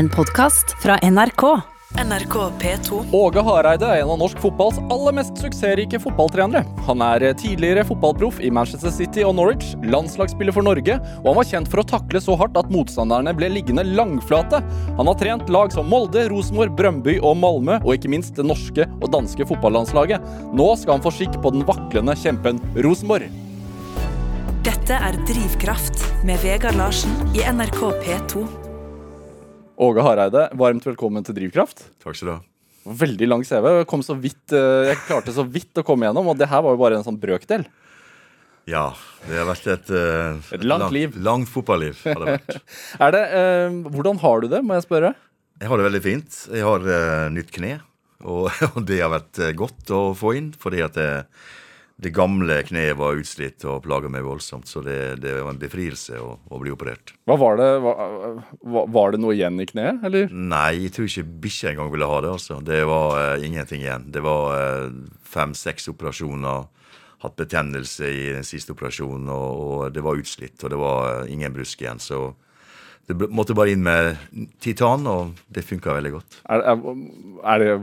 En podkast fra NRK. NRK P2. Åge Hareide er en av norsk fotballs aller mest suksessrike fotballtrenere. Han er tidligere fotballproff i Manchester City og Norwich, landslagsspiller for Norge, og han var kjent for å takle så hardt at motstanderne ble liggende langflate. Han har trent lag som Molde, Rosenborg, Brøndby og Malmö, og ikke minst det norske og danske fotballandslaget. Nå skal han få skikk på den vaklende kjempen Rosenborg. Dette er Drivkraft med Vegard Larsen i NRK P2. Åge Hareide, varmt velkommen til Drivkraft. Takk skal du ha. Veldig lang CV. Jeg, kom så vidt, eh, jeg klarte så vidt å komme gjennom, og det her var jo bare en sånn brøkdel. Ja, det har vært et, et, Et langt lang- liv. Langt fotballiv. har det vært. Er det, eh, hvordan har du det, må jeg spørre? Jeg har det veldig fint. Jeg har eh, nytt kne, og, og det har vært eh, godt å få inn. Fordi at det, det gamle kneet var utslitt og plaga meg voldsomt. Så det, det var en befrielse å, å bli operert. Hva var det, var, var det noe igjen i kneet, eller? Nei, jeg tror ikke bikkja engang ville ha det. altså. Det var uh, ingenting igjen. Det var uh, fem-seks operasjoner. Hatt betennelse i den siste operasjonen, og, og det var utslitt. Og det var uh, ingen brusk igjen. Så det ble- måtte bare inn med titan, og det funka veldig godt. Er, er, er det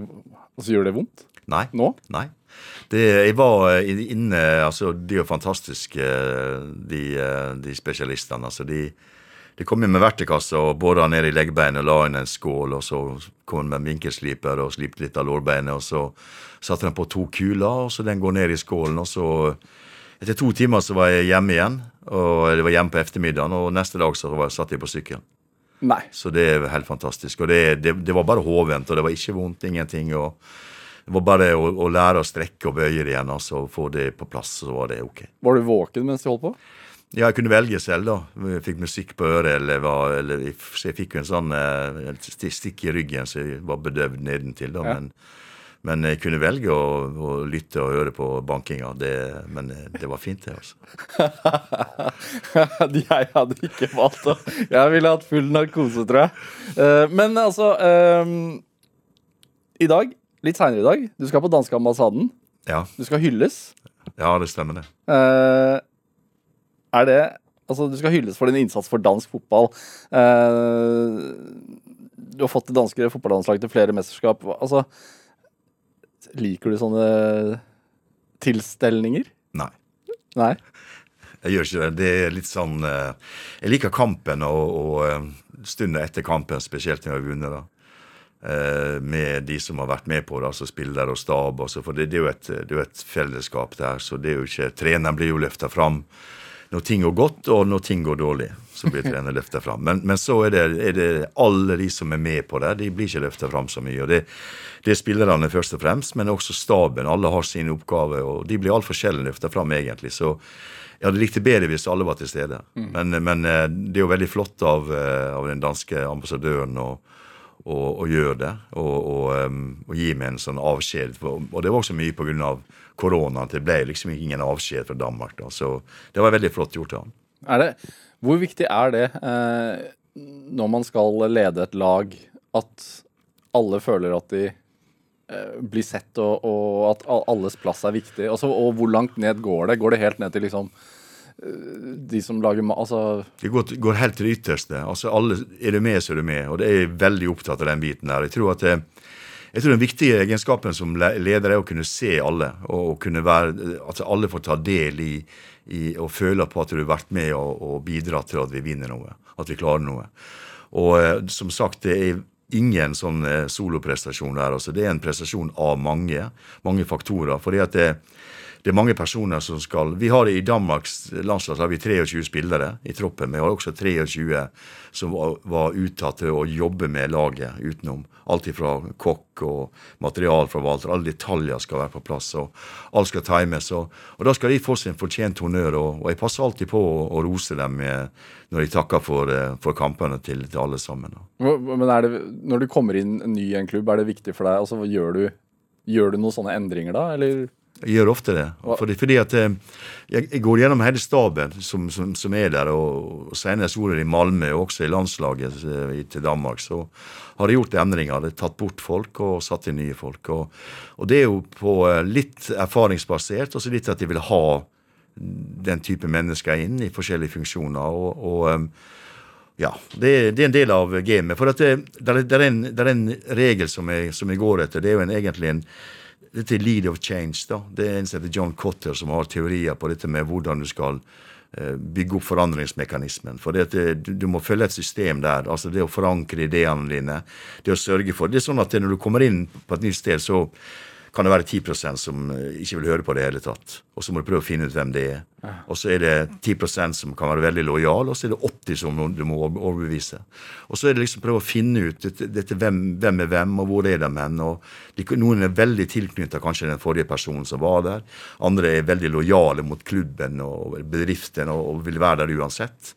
Altså, gjør det vondt Nei. nå? Nei. Det, jeg var eh, inne altså De er jo fantastiske, eh, de, eh, de spesialistene. altså de de kom inn med vertekasse og bora ned i leggbeinet og la inn en skål. og Så kom de med vinkelsliper og slipte litt av lårbeinet. og Så satte de på to kuler, og så den går ned i skålen. og så Etter to timer så var jeg hjemme igjen. og Jeg var hjemme på ettermiddagen, og neste dag så var, satt jeg på sykkelen. Nei. Så det er helt fantastisk. Og det, det, det var bare hovent, og det var ikke vondt, ingenting. og Det var bare å, å lære å strekke og bøye det igjen, altså, og få det på plass, så var det ok. Var du våken mens de holdt på? Ja, jeg kunne velge selv, da. Jeg fikk musikk på øret, eller, var, eller Så jeg fikk jo en sånn eh, stikk i ryggen, så jeg var bedøvd nedentil, da. Ja. Men, men jeg kunne velge å, å lytte og høre på bankinga. Det, men eh, det var fint, det, altså. jeg hadde ikke valgt det. Jeg ville hatt full narkose, tror jeg. Eh, men altså um, I dag, litt seinere i dag, du skal på danske ambassaden. Ja, Du skal hylles. ja det stemmer, det. Eh, er det Altså, du skal hylles for din innsats for dansk fotball. Eh, du har fått det danske fotballandslaget til flere mesterskap. Altså, liker du sånne tilstelninger? Nei. Nei? Jeg gjør ikke det. Det er litt sånn eh, Jeg liker kampen og, og eh, stunden etter kampen, spesielt når jeg har vunnet. da. Eh, Med de som har vært med på det, altså spiller og stab. Altså, for det, det, er jo et, det er et fellesskap der. så det er jo ikke, Treneren blir jo løfta fram når ting går godt, og når ting går dårlig. Så blir treneren løfta fram. Men, men så er det, er det alle de som er med på det, de blir ikke løfta fram så mye. og det, det er spillerne først og fremst, men også staben. Alle har sine oppgaver, og de blir altfor sjelden løfta fram, egentlig. Så jeg hadde likt det bedre hvis alle var til stede. Men, men eh, det er jo veldig flott av, eh, av den danske ambassadøren å, å, og gjør det. Og, og, og gi meg en sånn avskjed. Og det var også mye pga. koronaen. Det ble liksom ingen avskjed fra Danmark. Da. Så det var veldig flott gjort av. Er hvor viktig er det eh, når man skal lede et lag, at alle føler at de eh, blir sett, og, og at alles plass er viktig? Altså, og hvor langt ned går det? Går det helt ned til liksom de som lager mat Altså Det går, går helt til det ytterste. Altså alle, Er du med, så er du med. Og det er jeg veldig opptatt av den biten der. Jeg tror at det, jeg tror den viktige egenskapen som leder er å kunne se alle. Og og kunne være, at alle får ta del i, i og føle på at du har vært med og, og bidratt til at vi vinner noe. At vi klarer noe. Og eh, som sagt, det er ingen sånn eh, soloprestasjon der. Altså, det er en prestasjon av mange, mange faktorer. fordi at det, det er mange personer som skal Vi har I Danmarks landslag har vi 23 spillere i troppen. Vi har også 23 som var, var uttatt til å jobbe med laget utenom. Alt fra kokk og materialforvalter. Alle detaljer skal være på plass. og Alt skal times. Og, og da skal de få sin fortjent honnør. Og, og jeg passer alltid på å, å rose dem når de takker for, eh, for kampene til, til alle sammen. Men det, når du kommer inn ny i en klubb, er det viktig for deg? Altså, gjør du, gjør du noen sånne endringer da, eller? Jeg gjør ofte det. Fordi, fordi at eh, jeg, går gjennom hele staben som, som, som er der, og, og senest ordet i Malmö, og også i landslaget eh, i- til Danmark, så har jeg gjort endringer. Det har tatt bort folk og satt inn nye folk. Og, og det er jo på eh, litt erfaringsbasert, og så litt at de vil ha den type mennesker inn i forskjellige funksjoner. Og, og, Ja, det, det, er en del av gamet. For det, det, det, en, det, er, en, regel som jeg, som jeg, går etter. Det er jo en, egentlig en dette er lead of change. da. Det er en som heter John Cotter, som har teorier på dette med hvordan du skal eh, bygge opp forandringsmekanismen. For det, du, du, må følge et system der. altså Det å forankre ideene dine. Det å sørge for Det er sånn at når du kommer inn på et nytt sted, så kan det være 10% som eh, ikke vil høre på det i hele tatt. Og så må du prøve å finne ut hvem det er. Og så er det 10% som kan være veldig lojal, og så er det 80 som du må overbevise. Og så er det liksom prøve å finne ut dette, dette hvem, hvem, er hvem, og hvor er de hen. Noen er veldig tilknytta kanskje den forrige personen som var der. Andre er veldig lojale mot klubben og bedriften og, og vil være der uansett.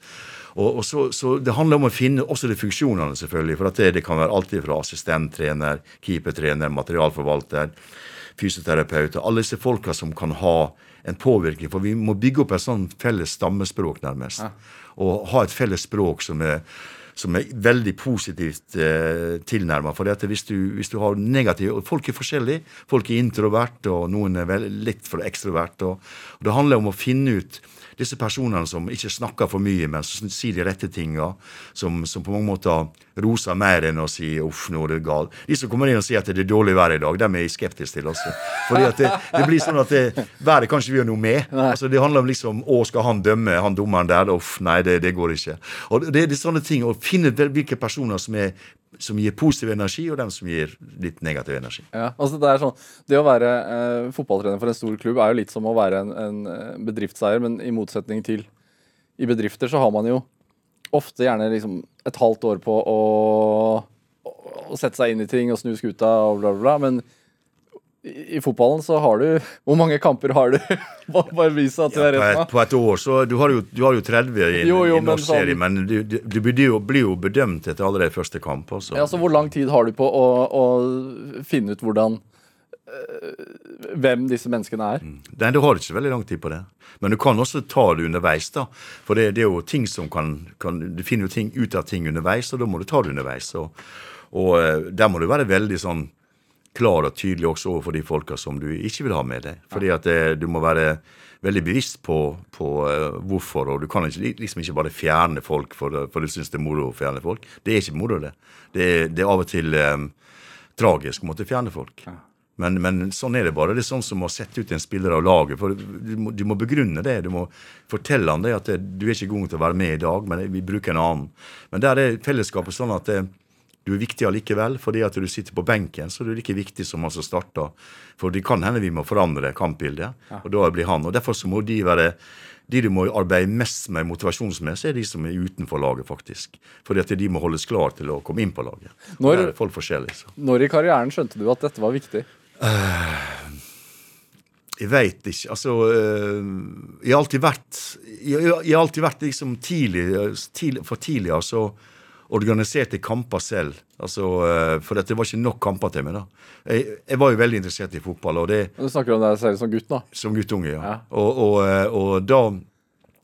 Og, og så, så, Det handler om å finne også de funksjonene, selvfølgelig. For det, det, kan være alltid fra assistenttrener, keepertrener, materialforvalter, fysioterapeuter. Alle disse folka som kan ha en påvirkning. For vi må bygge opp et sånn felles stammespråk, nærmest. Ja. Og ha et felles språk som er som er veldig positivt eh, tilnærma. For hvis du, hvis du har negative Folk er forskjellige. Folk er introvert, og noen er litt for ekstrovert. Og, og det handler om å finne ut disse personene som ikke snakker for mye, men som sier de rette tinga, som, som, på mange måter roser mer enn å si 'uff, nå er det galt'. De som kommer inn og sier at det er dårlig vær i dag, dem er jeg skeptisk til også. Fordi at det, det blir sånn at det, været kan ikke vi gjøre noe med. Altså, det handler om liksom 'Å, skal han dømme, han dommeren der?' Uff, nei, det, det går ikke. Og det, det er sånne ting, Å finne hvilke personer som er som gir positiv energi, og dem som gir litt negativ energi. Ja, altså Det er sånn, det å være eh, fotballtrener for en stor klubb er jo litt som å være en, en eh, bedriftseier, men i motsetning til i bedrifter så har man jo ofte gjerne liksom et halvt år på å, å sette seg inn i ting og snu skuta og bla, bla, bla. Men i fotballen så har du Hvor mange kamper har du? Bare vis at du er rett nå. På et år så Du har jo, du har jo 30 i, jo, jo, i norsk sånn, serie, men du, du, du, blir, jo, bedømt etter allerede første kamp. Også. Ja, så Hvor lang tid har du på å, å finne ut hvordan øh, hvem disse menneskene er? Mm. Nei, Du har ikke veldig lang tid på det. Men du kan også ta det underveis. da. For det, det er jo ting som kan, kan, Du finner jo ting ut av ting underveis, og da må du ta det underveis. Og, og øh, der må du være veldig sånn klar og tydelig også overfor de folka som du ikke vil ha med deg. Fordi at det, eh, du må være veldig bevisst på, på uh, hvorfor, og du kan ikke, liksom ikke bare fjerne folk for, for du syns det er moro å fjerne folk. Det er ikke moro, det. Det er, det er av og til um, tragisk å måtte fjerne folk. Men, men, sånn er det bare. Det er sånn som å sette ut en spiller av laget. for Du må, du må begrunne det. Du må fortelle han det at det, du er ikke god til å være med i dag, men vi bruker en annen. Men der er fellesskapet sånn at det, du er viktig allikevel. Fordi at du sitter på benken, så er du like viktig som han som starta. For det kan hende vi må forandre kampbildet, ja. og da blir han. Og Derfor så må de være de du må arbeide mest med motivasjonsmessig, er de som er utenfor laget, faktisk. Fordi at de må holdes klar til å komme inn på laget. Når, folk forskjellige. Så. Når i karrieren skjønte du at dette var viktig? Uh, jeg veit ikke. Altså uh, Jeg har alltid vært Jeg, jeg har alltid vært liksom tidlig, tidlig For tidlig, altså organiserte kamper selv. Altså, eh, for det var ikke nok kamper til meg. da. Jeg, jeg, var jo veldig interessert i fotball. og det... Du snakker om deg selv som gutt, da? Som guttunge, ja. ja. Og, og, eh, og, da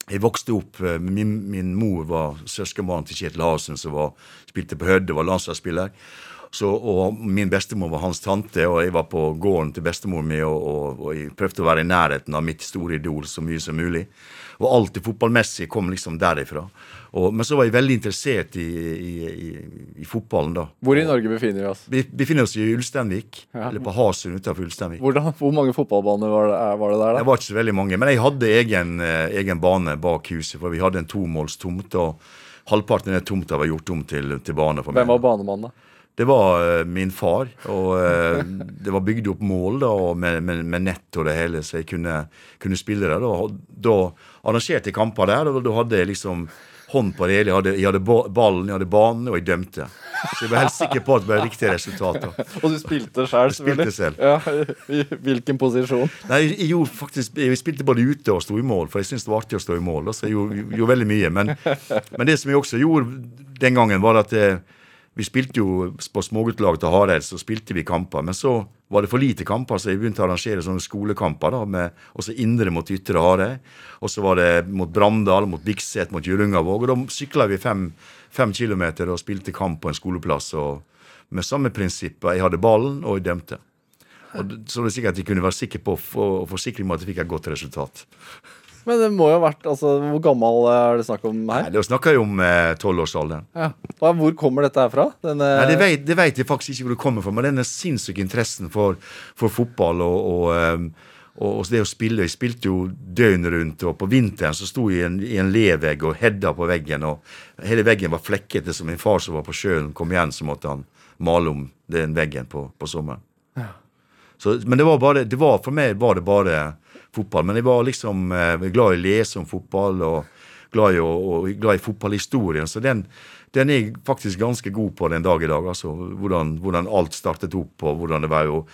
jeg vokste opp eh, Min, min mor var søskenbarn til Kjetil Larsen, som var, spilte på Hødde, var landslagsspiller. Så, og min bestemor var hans tante, og jeg var på gården til bestemor mi og, og, og, jeg prøvde å være i nærheten av mitt store idol så mye som mulig. Og alt det fotballmessige kom liksom derifra. Og, men så var jeg veldig interessert i, i, i, i, fotballen, da. Hvor i Norge befinner vi oss? Vi befinner oss i Ulsteinvik. Ja. Eller på Hasund utenfor Ulsteinvik. Hvor mange fotballbaner var det, var det, der, da? Det var ikke så veldig mange. Men jeg hadde egen, eh, egen bane bak huset, for vi hadde en tomålstomt. Og halvparten av den tomta var gjort om til, til bane. for meg. Hvem var banemannen, da? Det var uh, min far. Og uh, det var bygd opp mål da, med, med, med, nett og det hele, så jeg kunne, kunne spille der. Da, da arrangerte jeg kamper der, og da hadde jeg liksom hånd på det hele. Jeg hadde, jeg hadde ballen, jeg hadde banen, og jeg dømte. Så jeg var helt sikker på at det ble riktige resultater. og du spilte sjøl, selvfølgelig? Spilte selv. Ja, I hvilken posisjon? Nei, Jeg gjorde faktisk, jeg spilte både ute og sto i mål, for jeg syntes det var artig å stå i mål. Så jeg gjorde, gjorde veldig mye. Men, men, det som jeg også gjorde den gangen, var at jeg, eh, vi spilte jo på småguttelaget til Hareid, så spilte vi kamper. Men så var det for lite kamper, så jeg begynte å arrangere sånne skolekamper. da, med også indre mot ytre Hareid. Og så var det mot Brandal, mot Bikset, mot Hjørungavåg. Og da sykla vi fem, fem kilometer og spilte kamp på en skoleplass. og Med samme prinsipp. Jeg hadde ballen, og jeg dømte. Og så var det sikkert at jeg kunne være sikker på å få forsikring om at jeg fikk et godt resultat. Men det må jo ha vært altså, Hvor gammel er det snakk om her? Nei, det snakker jo om eh, tolvårsalderen. Ja. Hvor kommer dette her fra? Denne, Nei, det vet, det vet jeg faktisk ikke hvor det kommer fra, men denne sinnssyke interessen for, for fotball og, og, og, og det å spille Jeg spilte jo døgnet rundt, og på vinteren så sto jeg i en, i en levegg og hedda på veggen, og hele veggen var flekkete, så min far som var på sjøen, kom igjen, så måtte han male om den veggen på, på sommeren. Så, men det var bare, det var, for meg var det bare fotball. Men jeg var liksom eh, glad i å lese om fotball og glad i, og glad i fotballhistorien. Så den, den er jeg faktisk ganske god på den dag i dag. altså Hvordan, hvordan alt startet opp og hvordan det var jo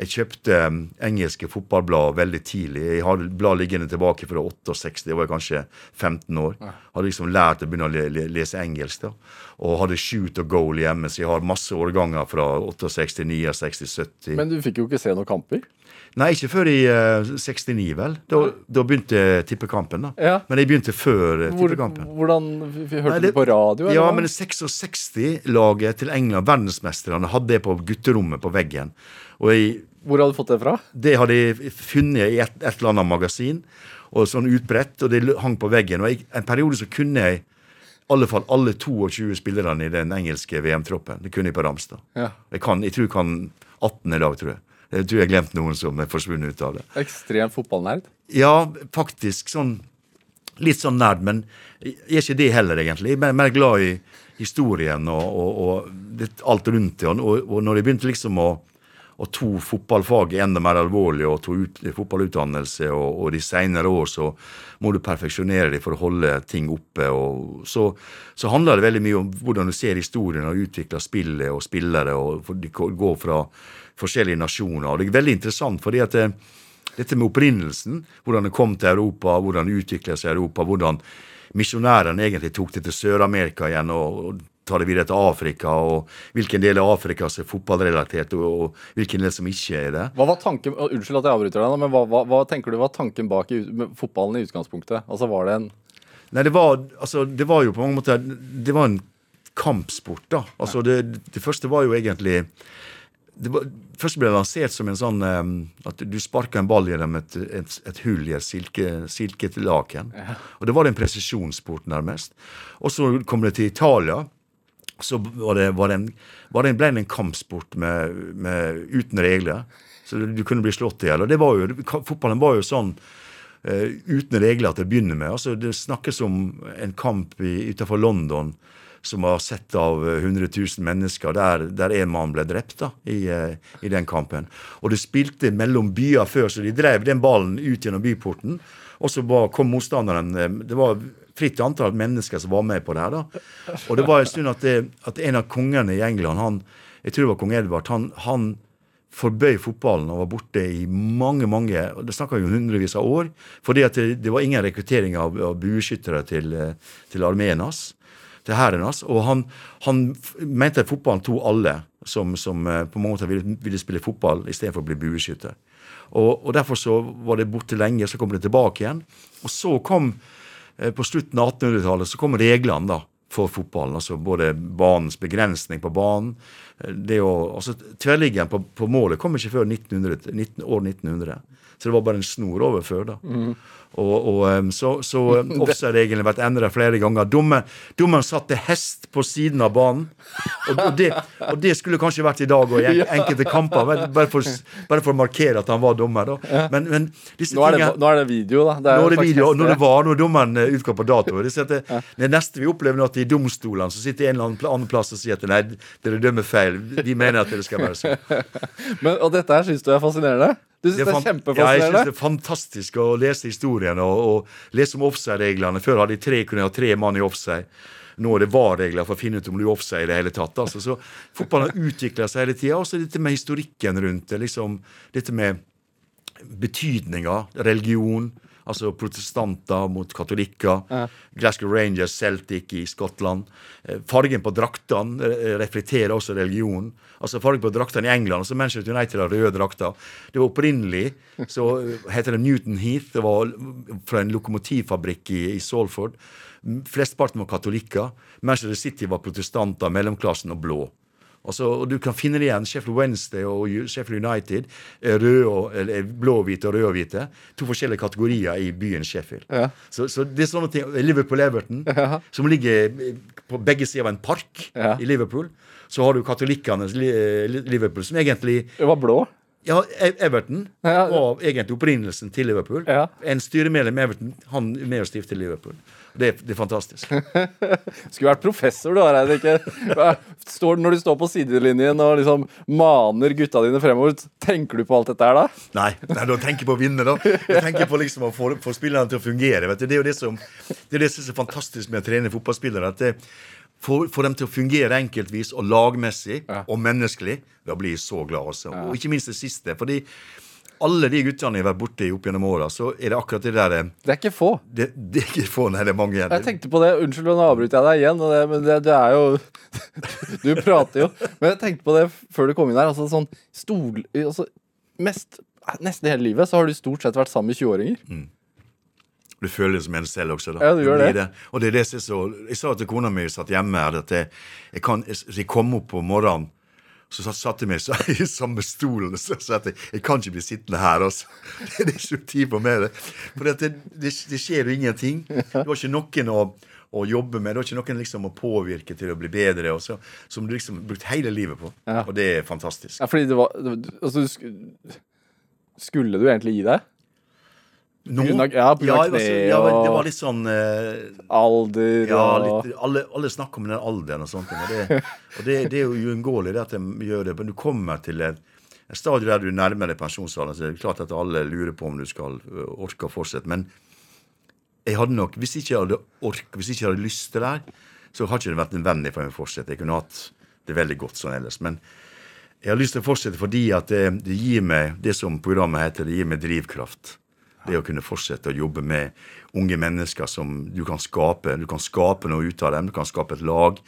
Jeg kjøpte eh, engelske fotballblad veldig tidlig. Jeg hadde blad liggende tilbake fra 68, jeg var kanskje 15 år. Hadde liksom lært å begynne å le, le, lese engelsk. da Og hadde shoot og goal hjemme, så jeg har masse årganger fra 68, 69, 70. Men du fikk jo ikke se noen kamper? Nei, ikke før i uh, 69, vel. Da, da begynte tippekampen. da. Ja. Men jeg begynte før uh, Hvor, tippekampen. hvordan f- f- Hørte du på radio? eller Ja, men 66-laget til England, verdensmesterne, hadde det på gutterommet på veggen. Jeg, Hvor hadde du fått det fra? det hadde jeg funnet i et, et eller annet magasin, og sånn utbredt, og det hang på veggen. Og jeg, en periode så kunne jeg i alle fall alle 22 spillerne i den engelske VM-troppen. Det kunne jeg på Ramstad. Ja. Jeg, kan, jeg tror jeg kan 18 i dag, tror jeg. Jeg tror jeg har glemt noen som er forsvunnet ut av det. Ekstrem fotballnerd. Ja, faktisk sånn Litt sånn nerd, men jeg er ikke det heller, egentlig. Jeg er mer glad i historien og, og, og alt rundt det. Og, og når jeg begynte liksom å, å to fotballfag enda mer alvorlig, og to ut, fotballutdannelse, og, og de senere år så må du perfeksjonere deg for å holde ting oppe. og Så, så handler det veldig mye om hvordan du ser historien og utvikler spillet og spillere, og for de går fra forskjellige nasjoner. og Det er veldig interessant, fordi at det, dette med opprinnelsen, hvordan det kom til Europa, hvordan det utvikla seg i Europa, hvordan misjonærene egentlig tok det til Sør-Amerika igjen og, og tar det videre til Afrika, og hvilken del av Afrika som er fotballrelatert, og, og hvilken del som ikke er det. Hva var tanken, Unnskyld at jeg avbryter deg, men hva, hva, hva tenker du var tanken bak i, fotballen i utgangspunktet? Altså Var det en Nei, det var, altså, det var jo på mange måter Det var en kampsport, da. Altså, det, det første var jo egentlig det var, Først ble det lansert som en sånn um, at du sparka en ball gjennom et, et, et hull i et silke, silkelaken. Og det var en presisjonssport, nærmest. Og så kom det til Italia. Så var det, var det en, var det en, ble det en kampsport med, med, uten regler. Så du, kunne bli slått i hjel. Og det var jo, fotballen var jo sånn uh, uten regler til å begynne med. Altså, det snakkes om en kamp utafor London som var sett av eh, 100 000 mennesker, der, der en mann ble drept da, i, eh, i den kampen. Og det spilte mellom byer før, så de drev den ballen ut gjennom byporten. Og så kom motstanderen eh, Det var fritt antall mennesker som var med på det her. da. Og det var en stund at, det, at en av kongene i England, han, jeg tror det var kong Edvard, han, han forbøy fotballen og var borte i mange mange, og det snakker jo hundrevis av år. Fordi at det, det var ingen rekruttering av, av bueskyttere til, eh, til armeen hans. Til hæren hans. Og han, han mente at fotballen tok alle som, som eh, på mange måter ville, ville spille fotball istedenfor å bli bueskytter. Og, og derfor så var det borte lenge, så kom det tilbake igjen. Og så kom, eh, på slutten av 1800-tallet, så kom reglene da for fotballen. altså Både banens begrensning på banen. eh, det å, altså Tverrliggeren på, på målet kom ikke før 1900, 19, år 1900. Så det var bare en snor over før. da. Og, og Så, så har vært endret flere ganger. Dommer- Dommeren satte hest på siden av banen. Og, det, og det skulle kanskje vært i dag og i enkelte kamper, bare for, bare for å markere at han var dommer. da. Men, men disse nå er, det, tingene- nå er det video, da. Det nå er det video, og når det var, når dommeren eh, utgår på dato. Det, er det, det neste vi opplever nå, at i domstolene så sitter en eller annen annen plass og sier at nei, dere dømmer feil. Vi mener at det skal være sånn. Men, og dette her syns du er fascinerende? Du syns det er, kjempefascinerende? Ja, jeg synes det er fantastisk å lese historien og, og lese om offside-reglene. Før hadde de tre, kunne ha tre mann i offside. Nå er det VAR-regler for å finne ut om du er offside i det hele tatt. Altså, så Fotballen har utvikla seg hele tida. Og så dette med historikken rundt det. liksom, Dette med betydninger, religion. Altså protestanter mot katolikker. Glasgow Rangers, Celtic i Skottland. Eh, Fargen på draktene eh, reflekterer også religion. Altså Fargen på draktene i England. altså Manchester United har røde drakter. Det var opprinnelig så eh, heter det Newton Heath. Det var fra en lokomotivfabrikk i, i Salford. Flesteparten var katolikker. Manchester City var protestanter, mellomklassen og blå. Altså, og Du kan finne det igjen. Sheffield Wednesday og Sheffield United røde og, eller er blå-hvite og røde-hvite. To forskjellige kategorier i byen Sheffield. Ja. Så, så det er sånne ting. Liverpool-Everton, som ligger på begge sider av en park Ja. i Liverpool. Så har du katolikkene eh, Liverpool, som egentlig Det var blå. ja, E- Everton Ja. var egentlig opprinnelsen til Liverpool. Ja. En styremedlem i Everton han er med og stifter Liverpool. Det, er- det er fantastisk. Skulle vært professor, du, Hareide. Ikke står, Når du står på sidelinjen og liksom maner gutta dine fremover, tenker du på alt dette her da? Nei, nei da tenker jeg på å vinne, da. Jeg tenker på liksom å få, få spillerne til å fungere. Vet du. Det er jo det som det er det som er fantastisk med å trene fotballspillere. At det får dem til å fungere enkeltvis og lagmessig Ja. og menneskelig. Da blir jeg så glad, Også. Og ikke minst det siste. fordi alle de guttene jeg har vært borti opp gjennom åra, så er det akkurat det der Det er ikke få. Det, det er ikke få, nei, det er mange igjen. Jeg tenkte på det, Unnskyld, nå avbryter jeg deg igjen, det, men det, det er jo Du prater jo. Men jeg tenkte på det før du kom inn her. Altså sånn stol... Altså, mest, nesten hele livet så har du stort sett vært sammen med 20-åringer. Du føler det som en selv også, da. Ja, du gjør det. det. Og det er det som er så Jeg sa til kona mi satt hjemme her, at jeg, jeg, kan, jeg kom opp på morgenen, så satt, satt jeg meg så, i samme stolen og sa at jeg kan ikke bli sittende her, altså. Det er ikke tid på mer. For det, det, det skjer jo ingenting. Du har ikke noen å, å jobbe med. Du har ikke noen liksom å påvirke til å bli bedre, og så, som du liksom har brukt hele livet på. Ja. Og det er fantastisk. Ja, fordi det var Altså, skulle du egentlig gi deg? Nå, grunn av- ja, på grunn av altså, kne ja, det var litt sånn eh, Alder Ja, og litt, alle, alle snakker om den alderen og sånt. Og det, og det, det er jo uunngåelig at de gjør det. Men du kommer til et, et stadium der du nærmer deg pensjonsalderen, så det er klart at alle lurer på om du skal orke å fortsette. Men jeg hadde nok, hvis ikke jeg hadde ork, hvis ikke jeg hadde lyst til det her, så hadde ikke det vært nødvendig for meg å fortsette. Jeg kunne hatt det veldig godt sånn ellers. Men jeg har lyst til å fortsette fordi at det, det gir meg det som programmet heter, det gir meg drivkraft. Det å kunne fortsette å jobbe med unge mennesker som du kan skape. Du kan skape noe ut av dem, du kan skape et lag.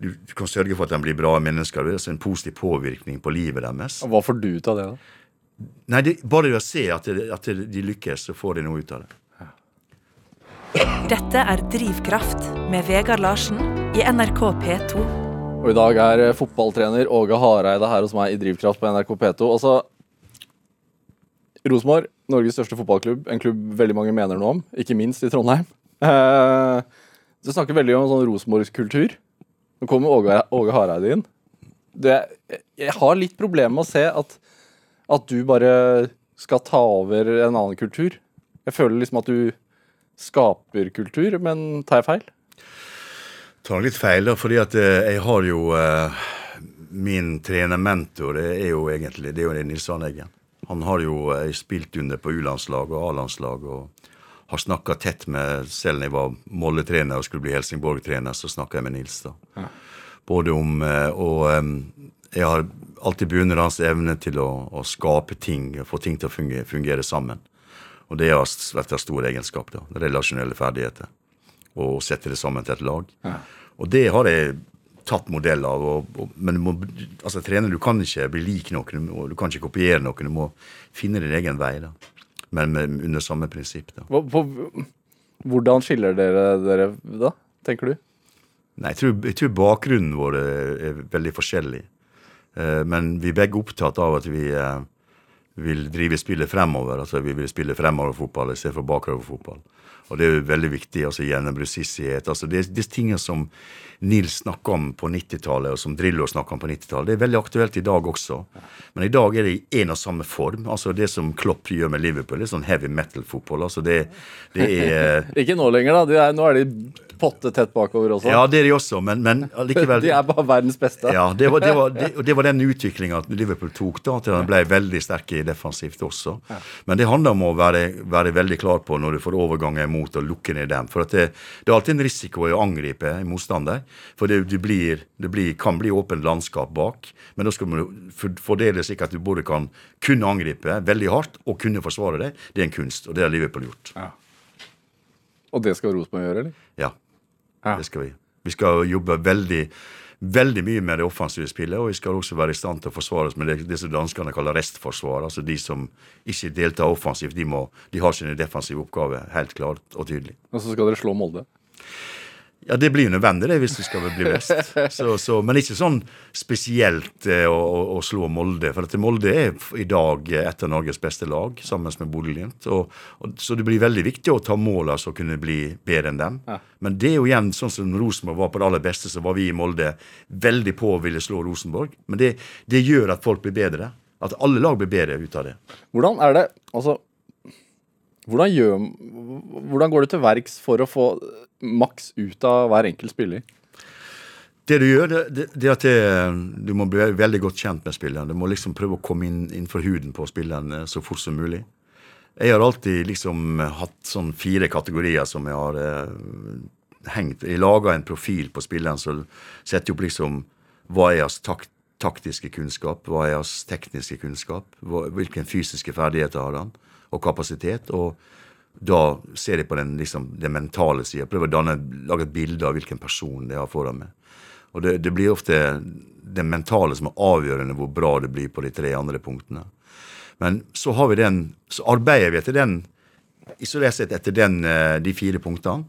Du, du kan sørge for at de blir bra mennesker. Det er altså en positiv påvirkning på livet deres. Hva får du ut av det, da? Nei, det, Bare ved å se at, det, at det, de lykkes, så får de noe ut av det. Dette er Drivkraft med Vegard Larsen i NRK P2. Og i dag er eh, fotballtrener Åge Hareide her hos meg i Drivkraft på NRK P2. Altså, Rosenborg, Norges største fotballklubb, en klubb veldig mange mener noe om, ikke minst i Trondheim. Uh, du snakker veldig om sånn Rosenborg-kultur. Nå kommer Åge, Åge Hareide inn. Det, jeg har litt problemer med å se at, at du bare skal ta over en annen kultur. Jeg føler liksom at du skaper kultur, men tar jeg feil? tar litt feil, da, fordi at eh, jeg har jo uh, Min trenermentor det er jo egentlig det er jo Nils Aneggen. Han har jo eh, spilt under på U-landslag og A-landslag og har snakka tett med Selv om jeg var Molde-trener og skulle bli Helsingborg-trener, så snakka jeg med Nils. da. Både om eh, Og eh, jeg har alltid beundret hans evne til å, å skape ting, få ting til å fungere, fungere sammen. Og det har vært en stor egenskap. da, Relasjonelle ferdigheter og sette det sammen til et lag. Og det har jeg tatt modell av. Og, og, men du må, altså, trener, du kan ikke bli lik noen, du, du kan ikke kopiere noen. Du må finne din egen vei. da. Men med, under samme prinsipp. da. Hva, på, hvordan skiller dere dere da, tenker du? Nei, jeg tror, jeg tror bakgrunnen vår er, veldig forskjellig. Eh, men vi er begge opptatt av at vi eh, vil drive spillet fremover. Altså vi vil spille fremoverfotball istedenfor bakoverfotball. Og det er jo veldig viktig. altså Gjennombruddssissighet. Altså det, det er tingene som Nils snakka om på 90-tallet, og som Drillo snakka om på 90-tallet. Det er veldig aktuelt i dag også. Men i dag er det i en og samme form. altså Det som Klopp gjør med Liverpool, det er sånn heavy metal-fotball. altså det, det er Ikke nå lenger, da. Er, nå er de potte tett bakover også. Ja, det er de også, men, men likevel De er bare verdens beste. Ja, det var, det var, det, det var den utviklinga Liverpool tok, da, til de ble veldig sterke defensivt også. Men det handler om å være, være veldig klar på når du får overganger imot, og lukke ned dem. For det, det er alltid en risiko i å angripe en motstander. For det, det, blir, det blir, kan bli åpent landskap bak. Men da skal man for- fordele slik at du både kan kunne angripe veldig hardt og kunne forsvare deg. Det er en kunst, og det har Liverpool gjort. Og det skal Rosenborg gjøre, eller? Ja, Ja. det skal vi. Vi skal jobbe veldig veldig mye med det offensive spillet, og vi skal også være i stand til å forsvare oss med det, det som danskene kaller restforsvar. Altså de som ikke deltar offensivt, de, må, de har sine defensive oppgaver helt klart og tydelig. Og så skal dere slå Molde. Ja, det blir jo nødvendig det hvis du skal bli best. Så, så, men ikke sånn spesielt eh, å, å, å, slå Molde. For at Molde er i dag et av Norges beste lag, sammen med Bodø-Glimt. Så det blir veldig viktig å ta mål altså å kunne bli bedre enn dem. Ja. Men det er jo igjen sånn som Rosenborg var på det aller beste, så var vi i Molde veldig på å ville slå Rosenborg. Men det, det gjør at folk blir bedre. At alle lag blir bedre ut av det. Hvordan er det Altså hvordan, gjør, hvordan går du til verks for å få maks ut av hver enkelt spiller? Det du gjør, det, det at det, du må bli veldig godt kjent med spilleren. Du må liksom prøve å komme inn innenfor huden på spilleren eh, så fort som mulig. Jeg har alltid liksom hatt sånn fire kategorier som jeg har eh, hengt Jeg laga en profil på spilleren som setter opp liksom hva er hans tak, taktiske kunnskap, hva er hans tekniske kunnskap, hva, hvilken fysiske ferdigheter har han, og kapasitet. og da ser de på den, liksom, den mentale sida. Prøver å danne, lage et bilde av hvilken person de har foran meg. Og det, det, blir ofte det mentale som er avgjørende hvor bra det blir på de tre andre punktene. Men så har vi den, så arbeider vi etter den, isolert sett etter den, eh, de fire punktene.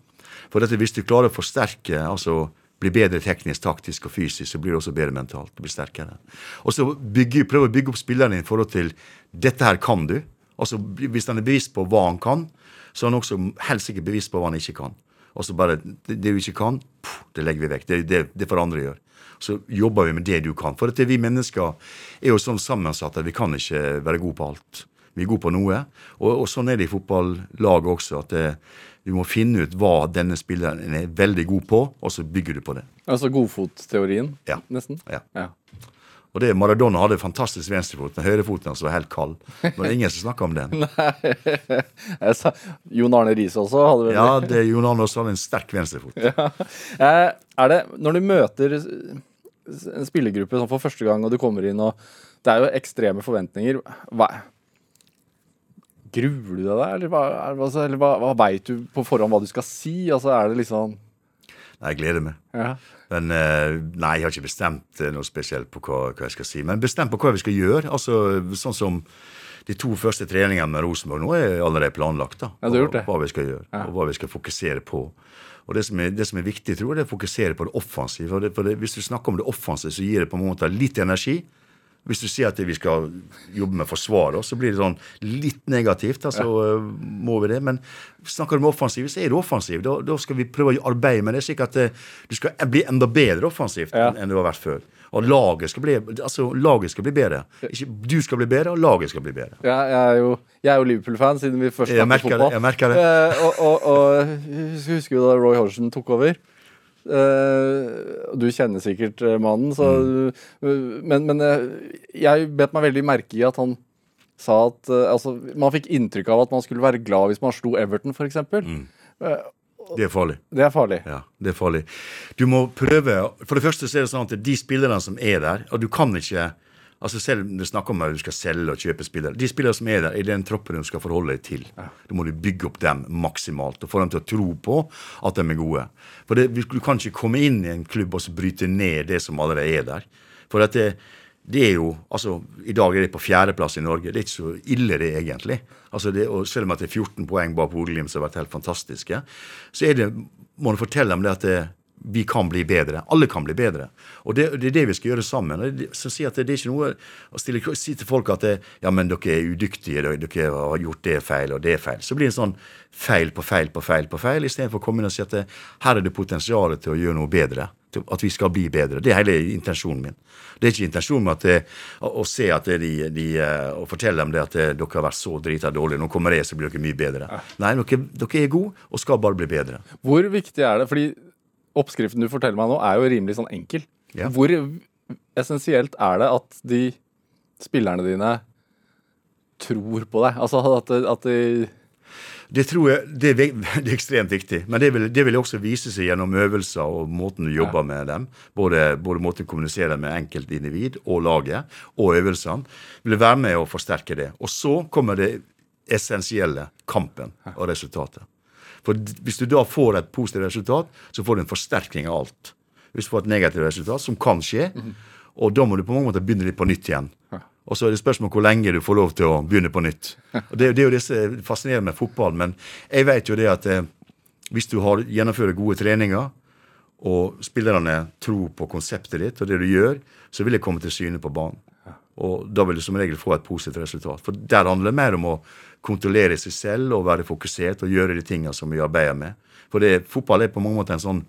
For dette, hvis du klarer å forsterke, altså bli bedre teknisk, taktisk og fysisk, så blir du også bedre mentalt. Du blir sterkere. Og så prøver å bygge opp spillerne i forhold til dette her kan du. Altså Hvis han er bevisst på hva han kan, så er han også helst ikke bevisst på hva han ikke kan. Og så bare Det, det du ikke kan, pff, det legger vi vekk. Det, det, det får andre gjøre. Så jobber vi med det du kan. For at vi mennesker er jo sånn sammensatt at vi kan ikke være gode på alt. Vi er gode på noe. Og, og sånn er det i fotballaget også. at det, du må finne ut hva denne spilleren er veldig god på, og så bygger du på det. Altså godfotteorien, ja. nesten? Ja. ja. Og det Maradona hadde fantastisk venstrefot, Den høyrefoten hans var helt kald. Men det er ingen som snakker om den. Nei, sa, Jon Arne Riise også hadde vel Ja, det, Jon Arne også hadde en sterk venstrefot. Ja. Eh, er det, Når du møter en spillergruppe sånn for første gang, og du kommer inn, og det er jo ekstreme forventninger hva, Gruer du deg, eller, hva, eller hva, hva veit du på forhånd hva du skal si? Altså, er det liksom Nei, jeg gleder meg. Ja. Men eh, nei, jeg har ikke bestemt eh, noe spesielt på hva, hva, jeg skal si. Men bestemt på hva vi skal gjøre. Altså, Sånn som de to første treningene med Rosenborg nå er allerede planlagt. da, ja, du har gjort det. Hva vi skal gjøre, ja. og hva vi skal fokusere på. Og Det som er, det som er viktig, tror jeg, det er å fokusere på det offensive. For det, for det, hvis du snakker om det offensive, så gir det på en måte litt energi. Hvis du sier at vi skal jobbe med forsvar, så blir det sånn litt negativt. altså ja. må vi det, Men snakker du om offensiv, så er det offensiv. Da, da, skal vi prøve å arbeide med det, slik at eh, du skal bli enda bedre offensivt ja. enn du har vært før. Og laget skal bli, altså, laget skal bli bedre. Ikke du skal bli bedre, og laget skal bli bedre. Ja, jeg er jo, jo Liverpool-fan, siden vi først snakket fotball. Det, jeg merker det. Eh, og, og, og husker jo da Roy Hodgson tok over. Uh, du kjenner sikkert uh, mannen, så, mm. uh, men, men jeg bet meg veldig merke i at han sa at altså, Man fikk inntrykk av at man skulle være glad hvis man slo Everton, f.eks. Mm. Det er farlig. Det er farlig. Ja, det er farlig. Du må prøve For det første så er det sånn at de spillerne som er der Og du kan ikke Altså Selv om du snakker om at du skal selge og kjøpe spillere. De spillere som er der, er den troppen du skal forholde deg til. Ja. Da må du bygge opp dem maksimalt og få dem til å tro på at de er gode. For det, Du kan ikke komme inn i en klubb og så bryte ned det som allerede er der. For at det, det er jo, altså, I dag er det på fjerdeplass i Norge. Det er ikke så ille, det egentlig. Altså det, og Selv om at det er 14 poeng bak Bodø-Glimt, som har vært helt fantastiske, så er det, må du fortelle dem det at det, vi kan bli bedre. Alle kan bli bedre. Og det, det er det vi skal gjøre sammen. Så si at det, det er ikke noe å stille, si til folk at det, ja, men dere er udyktige, dere har gjort det feil og det feil. Så blir det en sånn feil på feil på feil på feil, istedenfor å komme inn og si at det, her er det potensial til å gjøre noe bedre. At vi skal bli bedre. Det er hele intensjonen min. Det er ikke intensjonen med det, å, å, se at de, de, å fortelle dem det at det, dere har vært så drita dårlige, nå kommer jeg, så blir dere mye bedre. Nei, dere, dere er gode og skal bare bli bedre. Hvor viktig er det? fordi oppskriften du forteller meg nå, er jo rimelig sånn enkel. Ja. Hvor essensielt er det at de spillerne dine tror på deg? Altså at, at de det tror jeg det er, det er, ekstremt viktig. Men det vil, det vil, også vise seg gjennom øvelser og måten du jobber ja. med dem. Både, både måten du kommuniserer med enkeltindivid og laget, og øvelsene. Vil være med å forsterke det. Og så kommer det essensielle kampen og resultatet. For Hvis du da får et positivt resultat, så får du en forsterkning av alt. Hvis du får et negativt resultat, som kan skje, -hmm. og da må du på mange måter begynne litt på nytt igjen. Og så er det spørsmål hvor lenge du får lov til å begynne på nytt. Og Det, det er jo det som fascinerer med fotball. Men jeg vet jo det at eh, hvis du har, gjennomfører gode treninger, og spillerne tror på konseptet ditt og det du gjør, så vil det komme til syne på banen. Og da vil du som regel få et positivt resultat. For der handler det mer om å kontrollere seg selv og være fokusert og gjøre de tingene som vi arbeider med. For det, fotball er på mange måter en sånn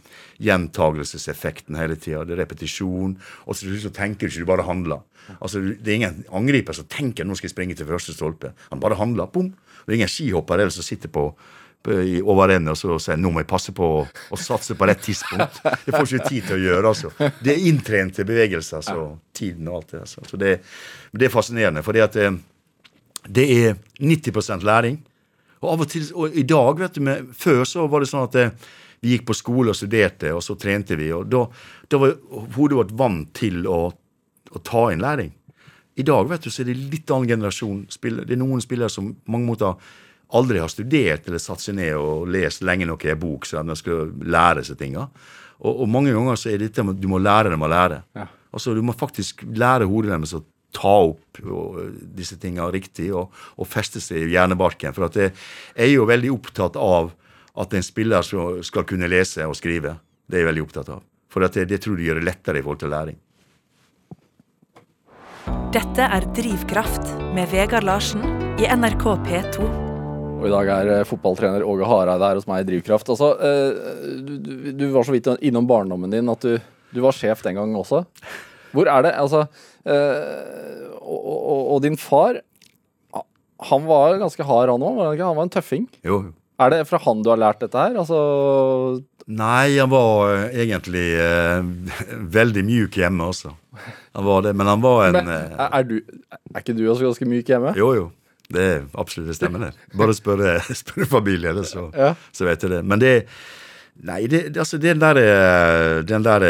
gjentagelseseffekten hele tida. Det er repetisjon. Og så tenker du ikke, du bare handler. Altså, Det er ingen angriper som tenker nå skal jeg springe til første stolpe. Han bare handler. Bom. Det er ingen skihopper eller som sitter på i overende og så sier nå må jeg passe på å, satse på rett tidspunkt. Det får ikke tid til å gjøre. altså. Det er inntrente bevegelser. altså, Tiden og alt det. Altså. Så det, det er fascinerende. fordi at det, det er 90% læring. Og av og til, og i dag, vet du, med, før så var det sånn at det, vi gikk på skole og studerte, og så trente vi. og Da, da var hodet vårt vant til å, å, ta inn læring. I dag vet du, så er det litt annen generasjon. Det er noen spillere som på mange måter aldri har studert eller satt seg ned og lest lenge nok i en bok så de skal lære seg ting. Og, og, mange ganger så er det dette at du må lære dem å lære. Ja. Altså Du må faktisk lære hodet deres å ta opp disse tingene riktig og, og feste seg i hjernebarken. For at jeg er jo veldig opptatt av at en spiller skal kunne lese og skrive. Det er jeg veldig opptatt av. For det, det tror jeg gjør det lettere i forhold til læring. Dette er Drivkraft med Vegard Larsen i NRK P2. Og I dag er eh, fotballtrener Åge Hareide her hos meg i Drivkraft. Altså, du, du, var så vidt innom barndommen din at du, du var sjef den gangen også. Hvor er det Altså øh, og, og, og, din far Han var ganske hard, han òg? Han var en tøffing? Jo. Er det fra han du har lært dette her? Altså Nei, han var eh, egentlig uh, veldig mjuk hjemme også. Han var det, men han var en men, er, du, er ikke du også ganske myk hjemme? Jo, jo. Det er absolutt det stemmer, det. Bare spør, spør familien, så, ja. så vet du det. Men det Nei, det, altså den der, Den der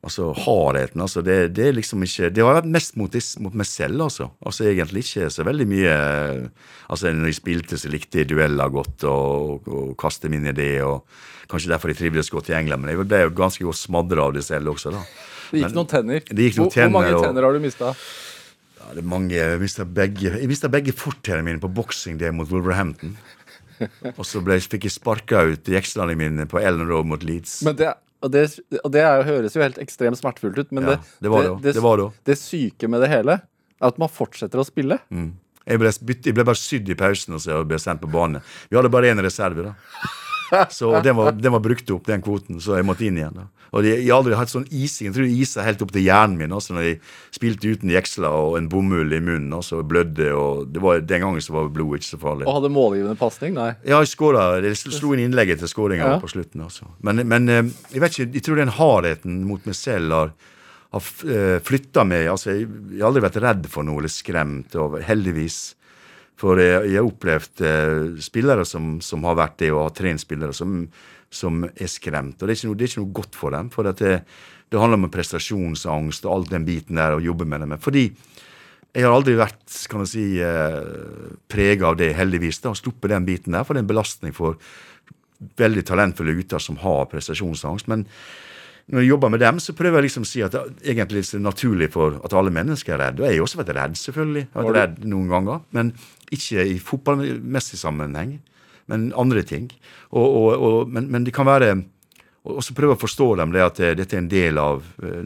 Altså hardheten, altså. Det, det, er liksom ikke Det har vært mest mot, mot, meg selv, altså. Altså egentlig ikke så veldig mye Altså når jeg spilte, så likte jeg dueller godt og, og kaste min idé. og Kanskje derfor jeg trivdes godt i England, men jeg ble jo ganske godt smadra av det selv også, da. Det gikk noen tenner. Det gikk noen hvor, tenner hvor mange tenner har du mista? Ja, det er mange. Jeg mista begge, jeg begge fortennene mine på boksing det mot Wolverhampton. og så ble, fikk jeg sparka ut jekslene mine på Ellen Road mot Leeds. Men det og det, og det er, høres jo helt ekstremt smertefullt ut, men ja, det, det, det, det, var det, syke med det hele er at man fortsetter å spille. Mm. Jeg, ble, jeg, ble, bare sydd i pausen og så ble sendt på bane. Vi hadde bare én reserve. da Så den var, den var, brukt opp, den kvoten, så jeg måtte inn igjen. da. Og jeg, har aldri hatt sånn ising. Jeg tror det isa helt opp til hjernen min også når jeg spilte uten jeksler og en bomull i munnen. og så blødde, og det var, Den gangen så var blodet ikke så farlig. Og hadde målgivende pasning? Nei? Ja, jeg skåra. Jeg slo inn innlegget til skåringa ja. på slutten. også. Men, men, eh, jeg vet ikke, jeg tror den hardheten mot meg selv har har eh, flytta meg. altså jeg, jeg, har aldri vært redd for noe eller skremt. og Heldigvis. For jeg, har opplevd eh, spillere som, som, har vært det, og har trent spillere som, som, er skremt. Og det er noe, det er ikke noe godt for dem. For det, det, handler om prestasjonsangst og all den biten der å jobbe med det. Fordi jeg har aldri vært kan jeg si, eh, prega av det, heldigvis. Å stoppe den biten der, for det er en belastning for veldig talentfulle gutter som har prestasjonsangst. men når jeg jobber med dem, så prøver jeg liksom å si at det egentlig er naturlig for at alle mennesker er redde. Og jeg har også vært redd, selvfølgelig. Jeg har vært redd noen ganger. Men ikke i fotballmessig sammenheng, men andre ting. Og, og, og, men, men, det kan være Og så prøve å forstå dem det at dette er en del av uh,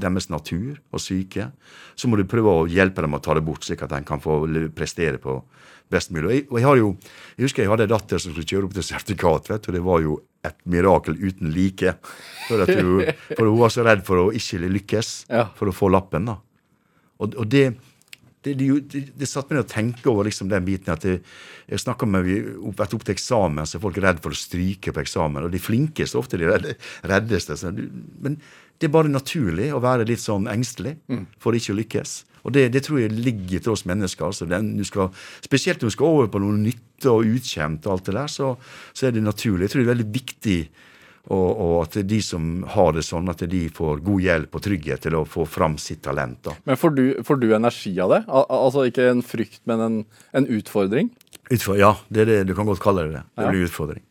deres natur og syke. Så må du prøve å hjelpe dem å ta det bort, slik at de kan få prestere på best mulig. Og jeg, og jeg, har jo, jeg husker jeg hadde en datter som skulle kjøre opp til sertifikat, vet, og det var jo et mirakel uten like. For, hun, for hun var så redd for å ikke lykkes, ja. for å få lappen. da. Og, og det, det, det, det satte meg til å tenke over liksom den biten at jeg, jeg snakker med vi vært opp til eksamen, så er folk redd for å stryke på eksamen. Og de flinkeste ofte de reddeste. Men det er bare naturlig å være litt sånn engstelig for ikke å lykkes. Og det, det tror jeg ligger til oss mennesker. Altså den, du skal, spesielt når du skal over på noe nytte og utkjent, og alt det der, så, så er det naturlig. Jeg tror det er veldig viktig og, og, at de som har det sånn, at de får god hjelp og trygghet til å få fram sitt talent. da. Men får du, får du energi av det? Al altså ikke en frykt, men en, en utfordring? Utfor, ja, det det, du kan godt kalle det det. Det blir ja. utfordring.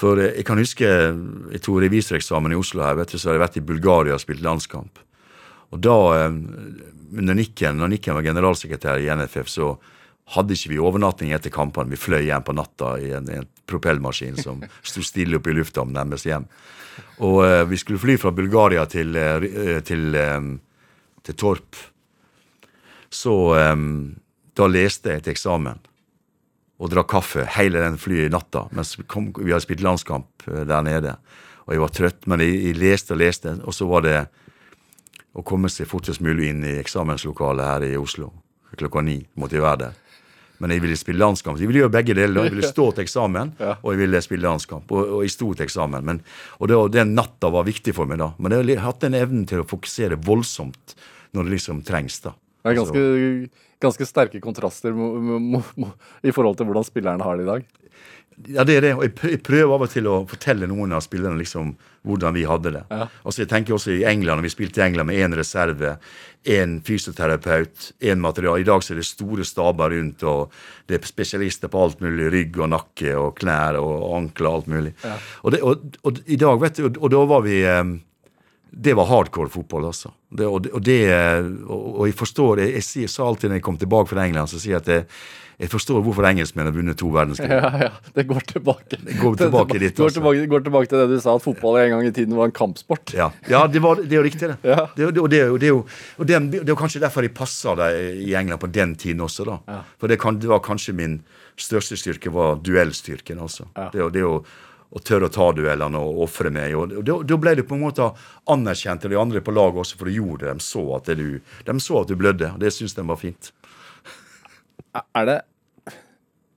For eh, jeg kan huske jeg tok revisoreksamen i Oslo her, vet du, så har jeg vært i Bulgaria og spilt landskamp. Og da, eh, under Nikken, når Nikken var generalsekretær i NFF, så hadde ikke vi overnatting etter kampene. Vi fløy hjem på natta i en, en propellmaskin som sto stille oppe i lufta om nærmest hjem. Og uh, vi skulle fly fra Bulgaria til, uh, til, um, til Torp. Så um, da leste jeg til eksamen og drakk kaffe hele den flyet i natta mens vi, kom, vi hadde spilt landskamp der nede. Og jeg var trøtt, men jeg, jeg leste og leste, og så var det å komme seg fortest mulig inn i eksamenslokalet her i Oslo. Klokka ni måtte jeg være der. Men jeg ville spille landskamp. Jeg ville gjøre begge deler. Jeg ville stå til eksamen, og jeg ville spille landskamp. Og, og jeg sto til eksamen. Men, og det, den natta var viktig for meg da. Men jeg har hatt den evnen til å fokusere voldsomt når det liksom trengs. da. Det er ganske, ganske sterke kontraster i forhold til hvordan spillerne har det i dag. Ja, det er det. Og jeg prøver av og til å fortelle noen av spillerne liksom hvordan vi hadde det. Ja. Altså jeg tenker også i England, når vi spilte i England med én reserve, én fysioterapeut, én material. I dag så er det store staber rundt, og det er spesialister på alt mulig. Rygg og nakke og knær og ankler og alt mulig. Ja. Og, det, og, og, i dag, vet du, og, da var vi um, det var hardcore fotball, altså. Det, og, det, og, jeg forstår Jeg, jeg, sa alltid når jeg kom tilbake fra England, så sier jeg at jeg, jeg forstår hvorfor engelskmenn har vunnet to verdenskrig. Ja, ja, det går tilbake. Det går tilbake dit, altså. går, tilbake, går tilbake til det du sa, at fotball en gang i tiden var en kampsport. Ja, ja det, var, det, er jo riktig, det. Ja. Det, og det, det, er jo, og det, er er kanskje derfor jeg passa deg i England på den tiden også, da. Ja. For det, kan, det, var kanskje min største styrke, var duellstyrken, altså. Det, det å å tørre å ta duellene og ofre meg. og Da ble du på en måte anerkjent av de andre på laget også, for du gjorde det. De så at, du, de så at du blødde, og det syns de var fint. Er det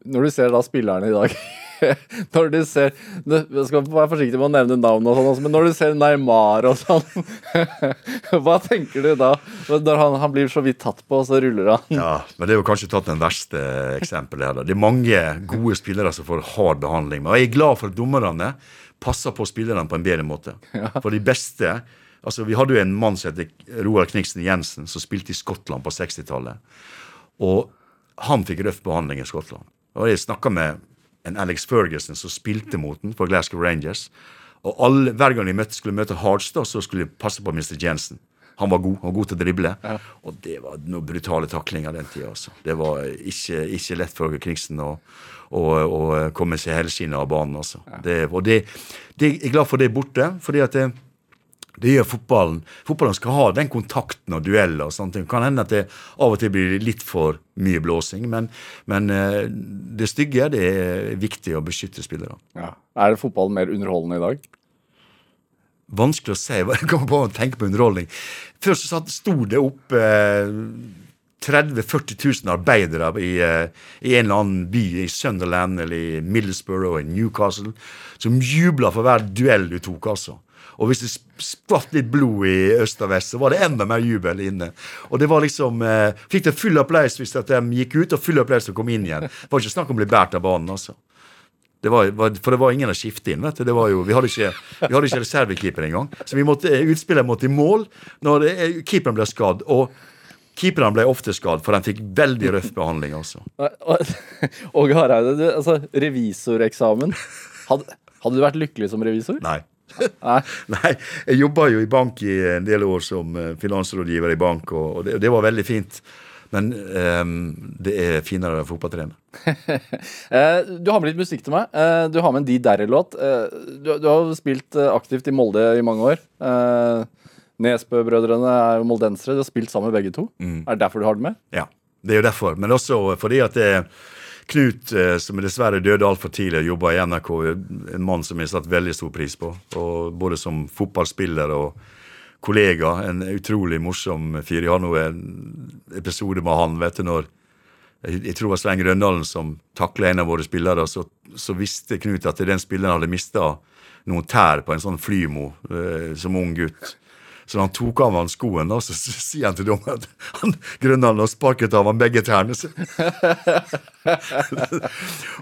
Når du ser da spillerne i dag når du ser Jeg skal være forsiktig med å nevne navn, og sånn, men når du ser Neymar og sånn Hva tenker du da? Når han, han, blir så vidt tatt på, og så ruller han? Ja, men Det er jo kanskje tatt den verste eksempelet her. da. Det er mange gode spillere som får hard behandling. Men jeg er glad for at dommerne passer på spillerne på en bedre måte. For de beste altså Vi hadde jo en mann som heter Roar Kniksen Jensen, som spilte i Skottland på 60-tallet. Og han fikk røff behandling i Skottland. Og jeg snakka med en Alex Ferguson som spilte mot den for Glasgow Rangers. Og alle, Hver gang de møtte, skulle møte Hardstad, så skulle de passe på Mr. Jensen. Han var god han var god til å drible. Ja. Og det var noen brutale taklinger den tida. Altså. Det var ikke, ikke lett for Kniksen å, å, å komme seg helskinna av banen. Altså. Ja. Det, og det, det, jeg er glad for det borte. fordi at det, det gjør fotballen. Fotballen skal ha den kontakten og dueller. og sånne Det kan hende at det av og til blir litt for mye blåsing, men, men eh, det stygge det er viktig å beskytte spillere. Ja. Er fotballen mer underholdende i dag? Vanskelig å si. Jeg kommer på å tenke på underholdning. Før så sto det opp eh, 30 000-40 000 arbeidere i, eh, i, en eller annen by i Sunderland eller i Middlesbrough og i Newcastle som jubla for hver duell du tok, altså. Og hvis det spratt litt blod i øst og vest, så var det enda mer jubel inne. Og det var liksom eh, Fikk det full applaus hvis at de gikk ut, og full applaus og kom inn igjen. Det var ikke snakk om å bli båret av banen, altså. Det var, for det var ingen å skifte inn. vet du. Jo, vi hadde ikke, vi hadde ikke reservekeeper engang. Så vi måtte, utspilleren måtte i mål når keeperen ble skadd. Og keeperne ble ofte skadd, for de fikk veldig røff behandling. altså. Åge Hareide, altså, revisoreksamen. Hadde, hadde du vært lykkelig som revisor? Nei. Nei. Jeg jobba jo i bank i en del år som eh, finansrådgiver i bank, og det, det var veldig fint. Men um, det er finere være fotballtrener. Eh, du har med litt musikk til meg. Eh, du har med en De Derre-låt. Du, du, har spilt aktivt i Molde i mange år. Nesbø-brødrene er jo moldensere. Du har spilt sammen med begge to. Mm. Er det derfor du har den med? Ja, det er jo derfor. Men også fordi at det er Knut, eh, som dessverre døde altfor tidlig, jobba i NRK. En mann som jeg har satt veldig stor pris på. Og både som fotballspiller og kollega. En utrolig morsom fyr. Jeg har nå en episode med han. vet du, når jeg tror det var Svein Grøndalen som takla en av våre spillere. Så, så, visste Knut at den spilleren hadde mista noen tær på en sånn flymo eh, som ung gutt. Så han tok av han skoen, og så sier han til dommeren at han Grønland har sparket av han begge tærne.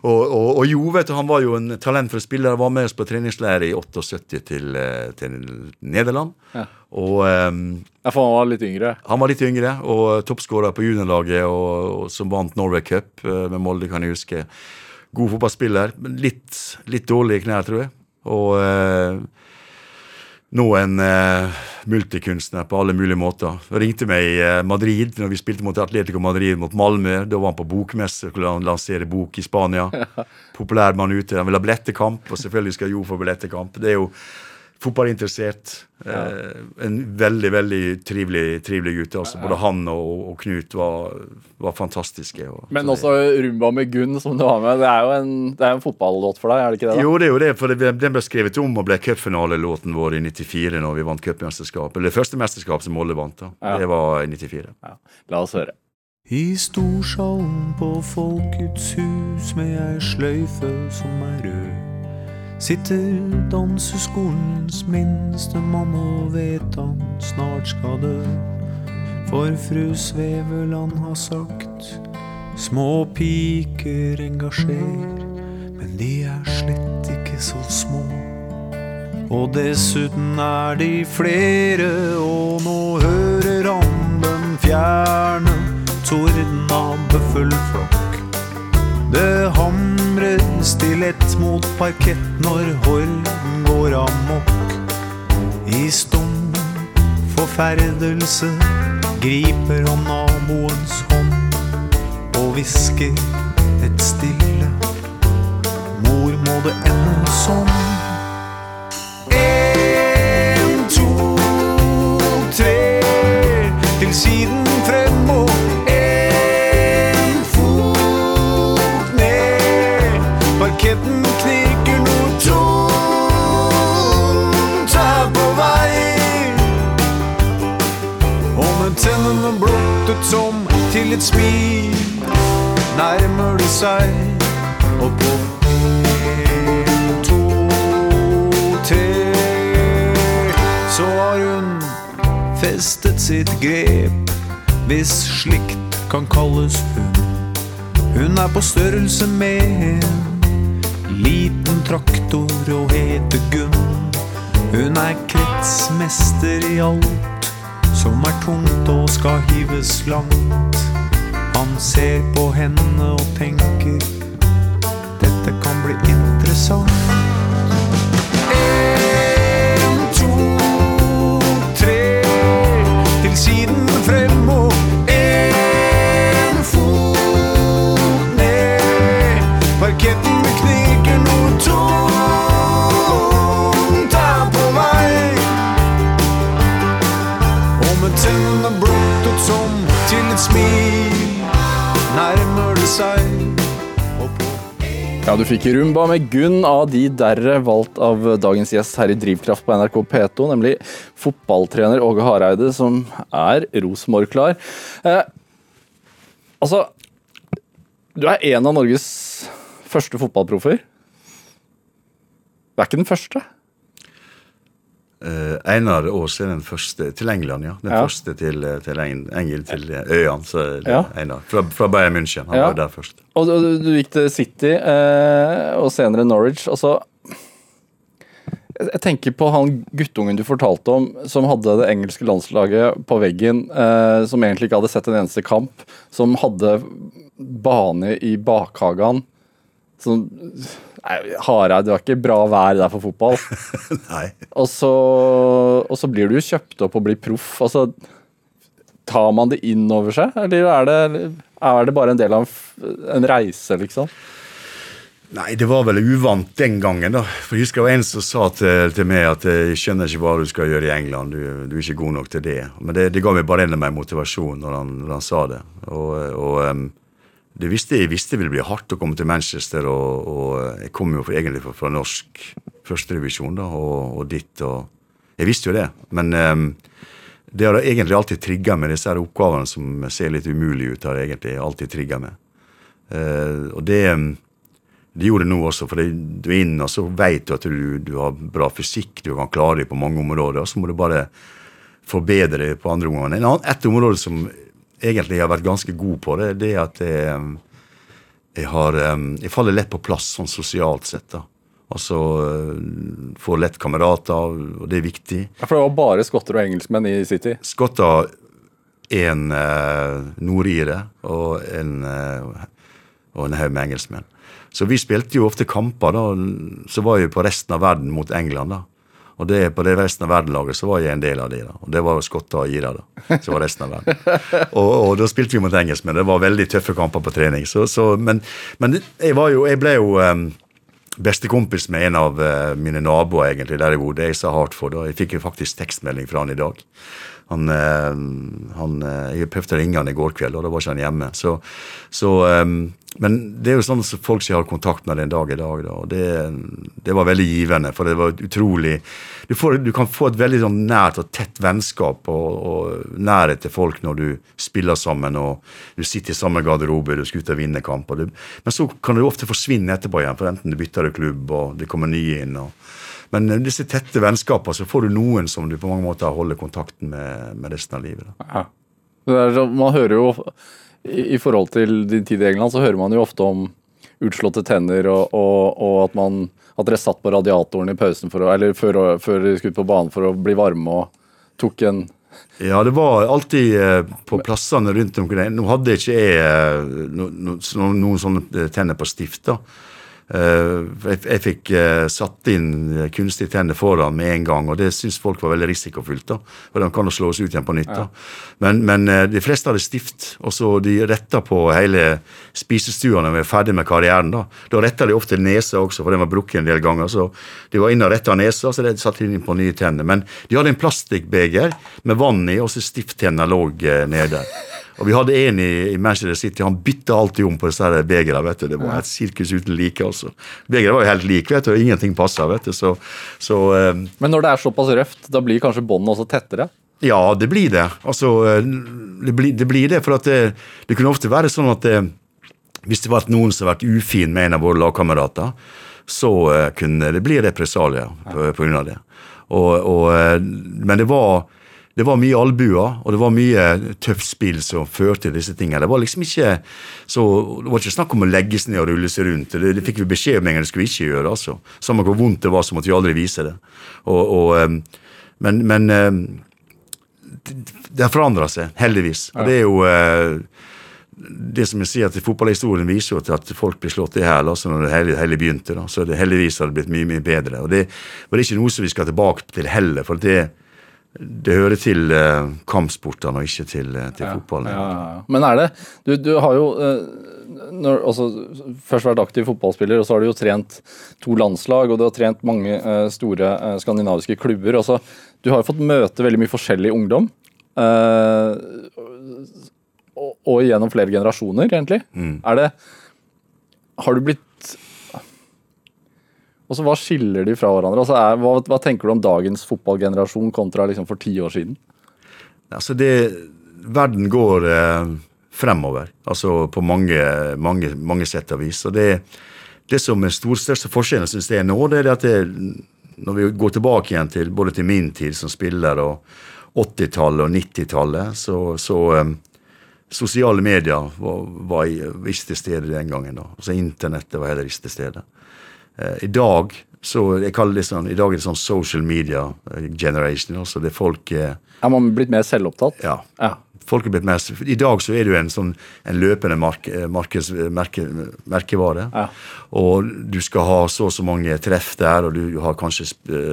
og, og, og, jo, vet du, han var jo en talentfull spiller. Var med oss på treningsleir i 78 til, eh, til Nederland. Ja. Og um, ja, For han var litt yngre? Han var litt yngre, og toppskårer på juniorlaget, og, og, som vant Norway Cup uh, med Molde, kan jeg huske. God fotballspiller. Litt, litt dårlige knær, tror jeg. Og uh, nå en eh, multikunstner på alle mulige måter. Han ringte meg i eh, Madrid når vi spilte mot Atletico Madrid mot Malmö. Da var han på bokmesse og skulle lansere bok i Spania. Populær mann ute. Han ville ha billettekamp, og selvfølgelig skal Jo få billettekamp. Det er jo fotballinteressert. Eh, en veldig veldig trivelig, trivelig gutt. Altså. Både han og, og Knut var, var fantastiske. Og, Men også Rumba med Gunn, som du har med. Det er jo en, det er en fotballåt for deg, er det ikke det? da? Jo, det er jo det, for det, den ble skrevet om og ble cupfinalelåten vår i 94 når vi vant cupmesterskapet. Eller det første mesterskap som Molde vant. da. Ja. Det var i 94. Ja. La oss høre. I storsalen på Folkets hus med ei sløyfe som er rød. Sitter danseskolens minste mann og vet han snart skal dø. For fru Sveveland har sagt små piker engasjer, men de er slett ikke så små. Og dessuten er de flere, og nå hører han den fjerne torden av bøffelflokk. Det hamrer stillett mot parkett når horden går amok. I stum forferdelse griper han naboens hånd og hvisker et stille. Mor, må det ende sånn? Smil nærmer de seg. Og på en, to, tre så har hun festet sitt grep, hvis slikt kan kalles hun. Hun er på størrelse med en liten traktor og heter Gunn. Hun er kretsmester i alt som er tungt og skal hives langt. Han ser på henne og tenker dette kan bli interessant. Du fikk Rumba med Gunn av de derre valgt av dagens gjest her i Drivkraft på NRK P2, nemlig fotballtrener Åge Hareide, som er Rosenborg-klar. Eh, altså, du er en av Norges første fotballproffer. Du er ikke den første. Eh, Einar Aas er den første til England, ja. Den Ja. første til, eh, til Eng- Engel, til øyene. Ja. Einar. Fra, fra Bayern München. Han Ja. var der først. Og du, du gikk til City, eh, og senere Norwich. Altså, jeg, tenker på han guttungen du fortalte om, som hadde det engelske landslaget på veggen, eh, som egentlig ikke hadde sett en eneste kamp, som hadde bane i bakhagen. Som Hareid, det var ikke bra vær der for fotball. Nei. Og så, og så blir du jo kjøpt opp og blir proff. Altså, tar man det inn over seg, eller er det, er det bare en del av en en reise, liksom? Nei, det var vel uvant den gangen, da. For jeg husker det var en som sa til, til meg at eh, jeg skjønner ikke hva du skal gjøre i England, du, du er ikke god nok til det. Men det, det ga meg bare enda mer motivasjon når han, når han sa det. Og, og em, det visste jeg visste ville bli hardt å komme til Manchester, og, og jeg kom jo egentlig fra, fra norsk førsterevisjon og, og dit, og Jeg visste jo det, men um, det har egentlig alltid trigga meg, disse her oppgavene som ser litt umulige ut, har egentlig alltid meg. Uh, og det det gjorde det nå også, for det- du er inne og så vet du at du, du har bra fysikk, du kan klare det på mange områder, og så må du bare forbedre det på andre områder. Et område som egentlig jeg har vært ganske god på, det, det er at jeg, jeg, har, jeg faller lett på plass sånn sosialt sett. da. Altså eh, får lett kamerater, og det er viktig. Ja, For det var bare skotter og engelskmenn i City. Skotter, en eh, nordire og en, eh, og en haug med engelskmenn. Så vi spilte jo ofte kamper, da. Så var vi på resten av verden mot England, da. Og det, på det resten av verden-laget så var jeg en del av det. da. Og det var skotter og irer, da. Så var resten av verden. Og, og da spilte vi mot engelskmenn. Det var veldig tøffe kamper på trening. Så, så, men men jeg, var jo, jeg ble jo um, bestekompis med en av uh, mine naboer egentlig, der jeg bodde. Jeg sa Hartford, og jeg fikk jo faktisk tekstmelding fra han i dag. Han, eh, han, eh, jeg prøvde å ringe han i går kveld, og da var ikke han hjemme. Så, så, um, men det er jo sånn at folk som har kontakt med den dag i dag. Da, og det, det, var veldig givende, for det var utrolig Du, får, du kan få et veldig sånn nært og tett vennskap og, og, nærhet til folk når du spiller sammen og du sitter i samme garderobe, du skal ut og vinne kamper. Men så kan du ofte forsvinne etterpå igjen, for enten du bytter klubb og det kommer nye inn. og men eh, disse tette vennskapene, så får du noen som du på mange måter holder kontakten med, med resten av livet. Ja. man hører jo, i, forhold til din tid i England, så hører man jo ofte om utslåtte tenner og, og, og at, man, at dere satt på radiatoren i pausen for å, eller før, før dere skulle ut på banen for å bli varme og tok en ja, det var alltid eh, på plassene rundt omkring. Nå hadde ikke jeg eh, no, no, noen sånne tenner på stift. da. Eh, jeg, fikk uh, satt inn kunstige tenner foran med en gang, og det syns folk var veldig risikofylt. da, For de kan jo slås ut igjen på nytt. da. Men, men uh, de fleste hadde stift, og så de retta på hele spisestua når vi var ferdig med karrieren. Da Da retta de ofte nesa også, for den var brukket en del ganger. Så de var inne og retta nesa, så de satte inn på nye tenner. Men de hadde en plastikkbeger med vann i, og så stifttenna lå nede. Og vi hadde en i, i Manchester City, han bytta alltid om på disse begerne. vet du, Det var et sirkus uten like. altså. Begeret var jo helt like, vet du, og ingenting passa. så, så um, Men når det er såpass røft, da blir kanskje båndene også tettere? Ja, det blir det. Altså, eh, det blir det, blir det for at det, det, kunne ofte være sånn at det, hvis det var noen som har vært ufin med en av våre lagkamerater, så kunne det bli represalier på, på grunn av det. Og, og, men det var det var mye albuer, og det var mye tøft spill som førte til disse tingene. Det var liksom ikke så, det var ikke snakk om å legge seg ned og rulle seg rundt. Det, det fikk vi beskjed om en gang det skulle vi ikke gjøre. altså. Samme hvor vondt det var, så måtte vi aldri vise det. Og, og, men, men det har forandra seg, heldigvis. Og det er jo det som jeg sier at Fotballhistorien viser jo til at folk blir slått i hjel altså når det hele, hele begynte. da, så det heldigvis har det blitt mye mye bedre. og Det var ikke noe som vi skal tilbake til heller. for det det hører til eh, kampsportene og ikke til, eh, til ja, fotballen. Ja, ja, Men er det Du, du har jo eh, når, altså, først vært aktiv fotballspiller, og så har du jo trent to landslag, og du har trent mange eh, store eh, skandinaviske klubber. Også, du har jo fått møte veldig mye forskjellig ungdom. Eh, og, og, gjennom flere generasjoner, egentlig. Mm. Er det Har du blitt og så Hva skiller de fra hverandre? Altså er, hva, hva, tenker du om dagens fotballgenerasjon kontra liksom for ti år siden? Altså det, Verden går eh, fremover, altså på mange, mange, mange sett og vis. Og det, det som er stor, største forskjellen synes jeg nå, det er at det, når vi går tilbake igjen til både til min tid som spiller og 80-tallet og 90-tallet, så, så um, Sosiale medier var, var, ikke til stede den gangen. da. Altså Internettet var heller ikke til stede. Eh, I dag så jeg kaller det sånn, i dag er det sånn social media eh, generation. altså det folk... Eh, er man blitt mer selvopptatt? Ja. ja. Folk er blitt mer, I dag så er det jo en sånn en løpende mark, markes, merke, merkevare. Ja. Og du skal ha så og så mange treff der, og du har kanskje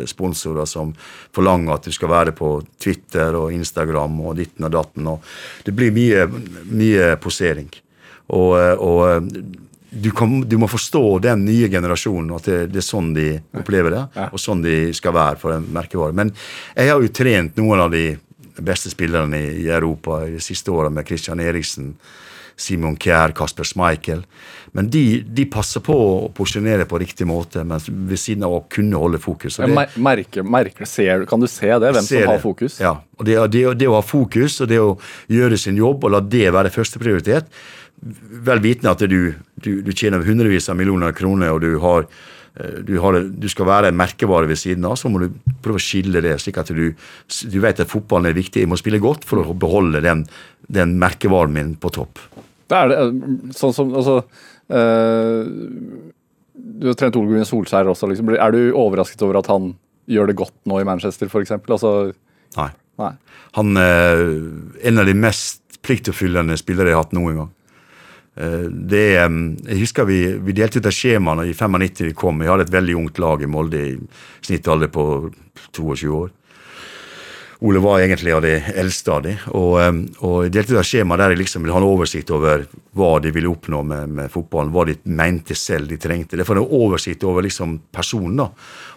sponsorer som forlanger at du skal være på Twitter og Instagram og ditten og datten. og Det blir mye, mye posering. Og, og du, kan, du, må forstå den nye generasjonen, at det, det, er sånn de opplever det. Ja. Og sånn de skal være for en merkevare. Men jeg har jo trent noen av de beste spillerne i, Europa i de siste åra, med Christian Eriksen, Simon Kjær, Kasper Schmeichel. Men de, de, passer på å posisjonere på riktig måte, men ved siden av å kunne holde fokus. Det, merke, merke, ser, kan du se det? Hvem som har fokus? Ja. og det, det, det, å ha fokus og det å gjøre sin jobb og la det være førsteprioritet, vel vitende at du, du, du, tjener hundrevis av millioner kroner, og du, har, eh, du, har, du, skal være en merkevare ved siden av, så må du prøve å skille det, slik at du, du vet at fotballen er viktig. Jeg må spille godt for å beholde den, den merkevaren min på topp. Det er det, eh, sånn som, altså, øh, Du har trent Ole Gunnar Solskjær også. Liksom. Er du overrasket over at han gjør det godt nå i Manchester, f.eks.? Altså, nei. nei. Han er en av de mest pliktoppfyllende spillere jeg har hatt noen gang. Eh, det, jeg husker vi, vi delte ut av skjemaene i 95 vi kom. Vi hadde et veldig ungt lag i Molde, i snittalder på 22 år. Ole var egentlig av de eldste av de, og, og delte ut av skjema der jeg liksom ville ha en oversikt over hva de ville oppnå med, med fotballen, hva de mente selv de trengte. Det var en oversikt over liksom personen. da,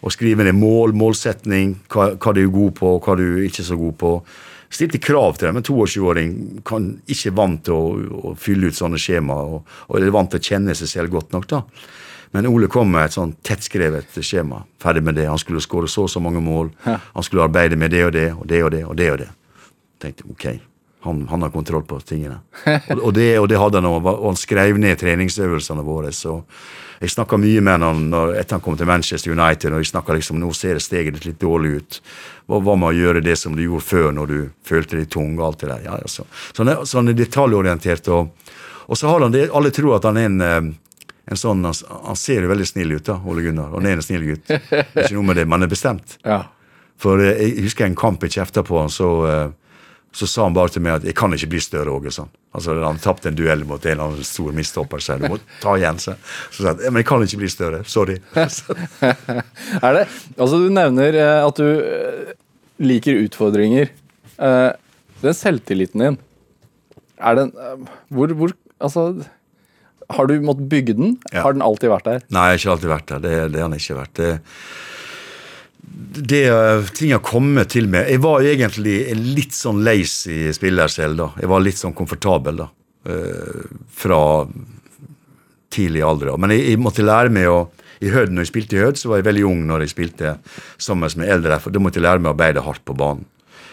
og Skrive ned mål, målsetning, hva, hva du er god på, hva du ikke er så god på. Stilte krav til dem. En 22-åring kan ikke vant til å, å, fylle ut sånne skjemaer, og, og er vant til å kjenne seg selv godt nok. da. Men Ole kom med et sånn tettskrevet skjema. Ferdig med det. Han skulle skåre så og så mange mål. Han skulle arbeide med det og det og det og det. og det og det. Tenkte ok, han, han har kontroll på tingene. Og, og, det, og det hadde han, og han skrev ned treningsøvelsene våre. så jeg snakka mye med han når, etter han kom til Manchester United. og jeg snakka liksom, Nå ser steget ditt litt dårlig ut. Hva, hva med å gjøre det som du gjorde før, når du følte deg tung? og alt det der. Ja, altså. Så han er, så han er detaljorientert. Og, og så har han det, alle tror at han er en eh, en sånn, Han ser jo veldig snill ut, da, Ole Gunnar. Og Han er en snill gutt. Det er ikke noe med det, men han er bestemt. Ja. For eh, jeg husker en kamp jeg kjefta på han, så, eh, så sa han bare til meg at 'jeg kan ikke bli større, Åge'. Sånn. Altså, han tapte en duell mot en eller annen stor mistopper, så du må ta igjen. seg. så sa han 'men jeg kan ikke bli større'. Sorry. er det, altså Du nevner eh, at du liker utfordringer. Den selvtilliten din, er den Hvor, hvor Altså har du måttet bygge den? Ja. Har den alltid vært der? Nei, jeg har ikke alltid vært der. Det, det har den ikke vært. Det, det uh, ting har kommet til meg Jeg var egentlig en litt sånn lazy spiller selv. da. Jeg var litt sånn komfortabel da. Uh, fra tidlig alder. Men jeg, jeg, måtte lære meg å i Hødd, når jeg spilte i Hødd, så var jeg veldig ung når jeg spilte sammen med eldre. for Da måtte jeg lære meg å arbeide hardt på banen.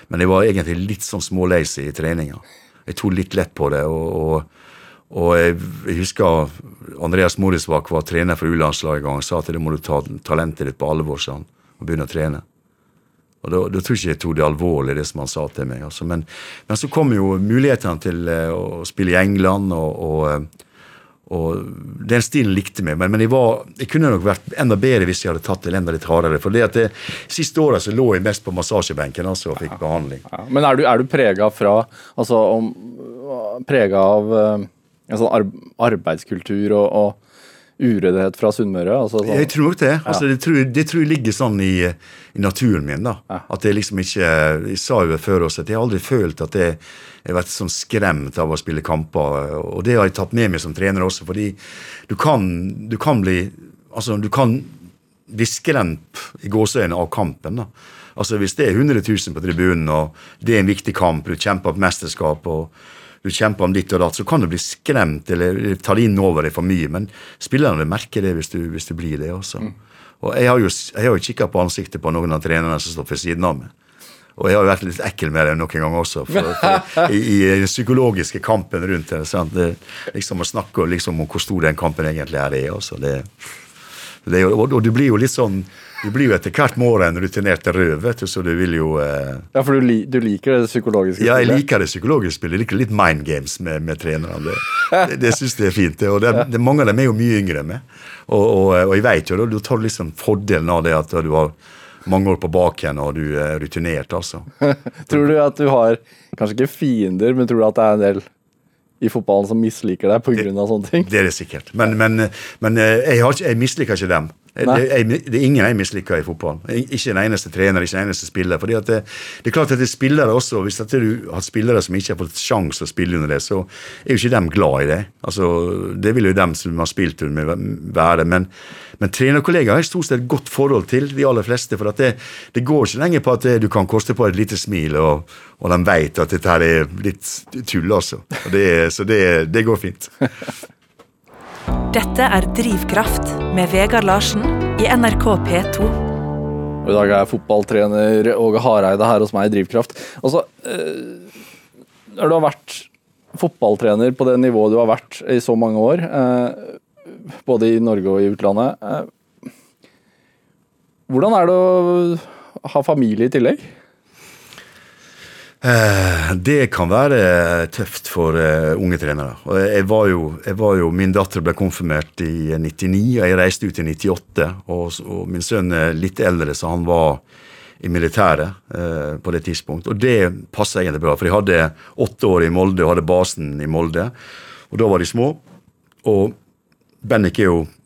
Men jeg var egentlig litt sånn smålazy i treninga. Jeg tok litt lett på det. og, og og jeg, husker Andreas Morisvak var trener for U-landslaget en gang og sa at det må du ta talentet ditt på alvor sånn, og begynne å trene. Og Da, da tror jeg ikke jeg tok det alvorlig, det som han sa til meg. Altså. Men, men, så kom jo mulighetene til uh, å spille i England, og, og, uh, og den stilen likte meg. Men, men jeg, var, jeg, kunne nok vært enda bedre hvis jeg hadde tatt det enda litt hardere. For det at det, siste året så lå jeg mest på massasjebenken altså, og fikk ja, behandling. Ja. Men er du, er du prega fra Altså om, prega av uh en sånn arbeidskultur og, og uryddighet fra Sunnmøre? Altså sånn. Jeg tror nok det. Altså, det, tror, det, tror, jeg ligger sånn i, i naturen min. da. Ja. At jeg liksom ikke Jeg sa jo før også at jeg har aldri følt at jeg har vært sånn skremt av å spille kamper. Og det har jeg tatt med meg som trener også, fordi du kan, du kan bli Altså, du kan bli skremt i gåseøynene av kampen. da. Altså Hvis det er 100 000 på tribunen, og det er en viktig kamp, du kjemper på mesterskap og du kjemper om ditt og datt, så kan du bli skremt eller ta det inn over deg for mye. Men spillerne merker det hvis du, hvis du blir det også. Mm. Og jeg har jo, jeg jo kikka på ansiktet på noen av trenerne som står ved siden av meg. Og jeg har jo vært litt ekkel med det noen ganger også, for, for, i, i, den psykologiske kampen rundt det. Sant? det liksom Å snakke liksom, om hvor stor den kampen egentlig er. Det, også. Det, det, og, og du blir jo litt sånn du blir jo etter hvert mer en rutinert du, så du vil jo eh... Ja, for du, li du, liker det psykologiske spillet? Ja, jeg liker det psykologiske spillet. Jeg liker litt mind games med, med trenerne. Det, det, det syns jeg er fint. Og det, det, mange av dem er jo mye yngre enn meg. Og, og, og, jeg vet jo, da, du tar liksom fordelen av det at du har mange år på baken og du er rutinert, altså. tror du at du har, kanskje ikke fiender, men tror du at det er en del i fotballen som misliker deg pga. sånne ting? Det er det sikkert. Men, men, men eh, jeg, har, jeg misliker ikke dem. Det, jeg, det, er ingen jeg misliker i fotball. Ikke en eneste trener, ikke en eneste spiller. fordi det, det, er klart at det er spillere også, Hvis du har spillere som ikke har fått sjanse å spille under det, så er jo ikke dem glad i det. Altså, Det vil jo dem som har spilt under, være. Men, men trenerkollegaer har stort sett godt forhold til de aller fleste. For det, det, går ikke lenger på at du kan koste på et lite smil, og, og de vet at dette her er litt tull, altså. så det går fint. Dette er Drivkraft med Vegard Larsen i NRK P2. I dag er fotballtrener Åge Hareide her hos meg i Drivkraft. Altså, eh, når du har vært fotballtrener på det nivået du har vært i så mange år, eh, både i Norge og i utlandet eh, Hvordan er det å ha familie i tillegg? Eh, det kan være tøft for uh, unge trenere. Jeg var, jo, jeg var, jo, Min datter ble konfirmert i 99, og jeg reiste ut i 98. Og, og min sønn er litt eldre, så han var i militæret eh, på det tidspunkt. Og det passa egentlig bra, for jeg hadde åtte år i Molde og hadde basen i Molde. Og da var de små. og Bennik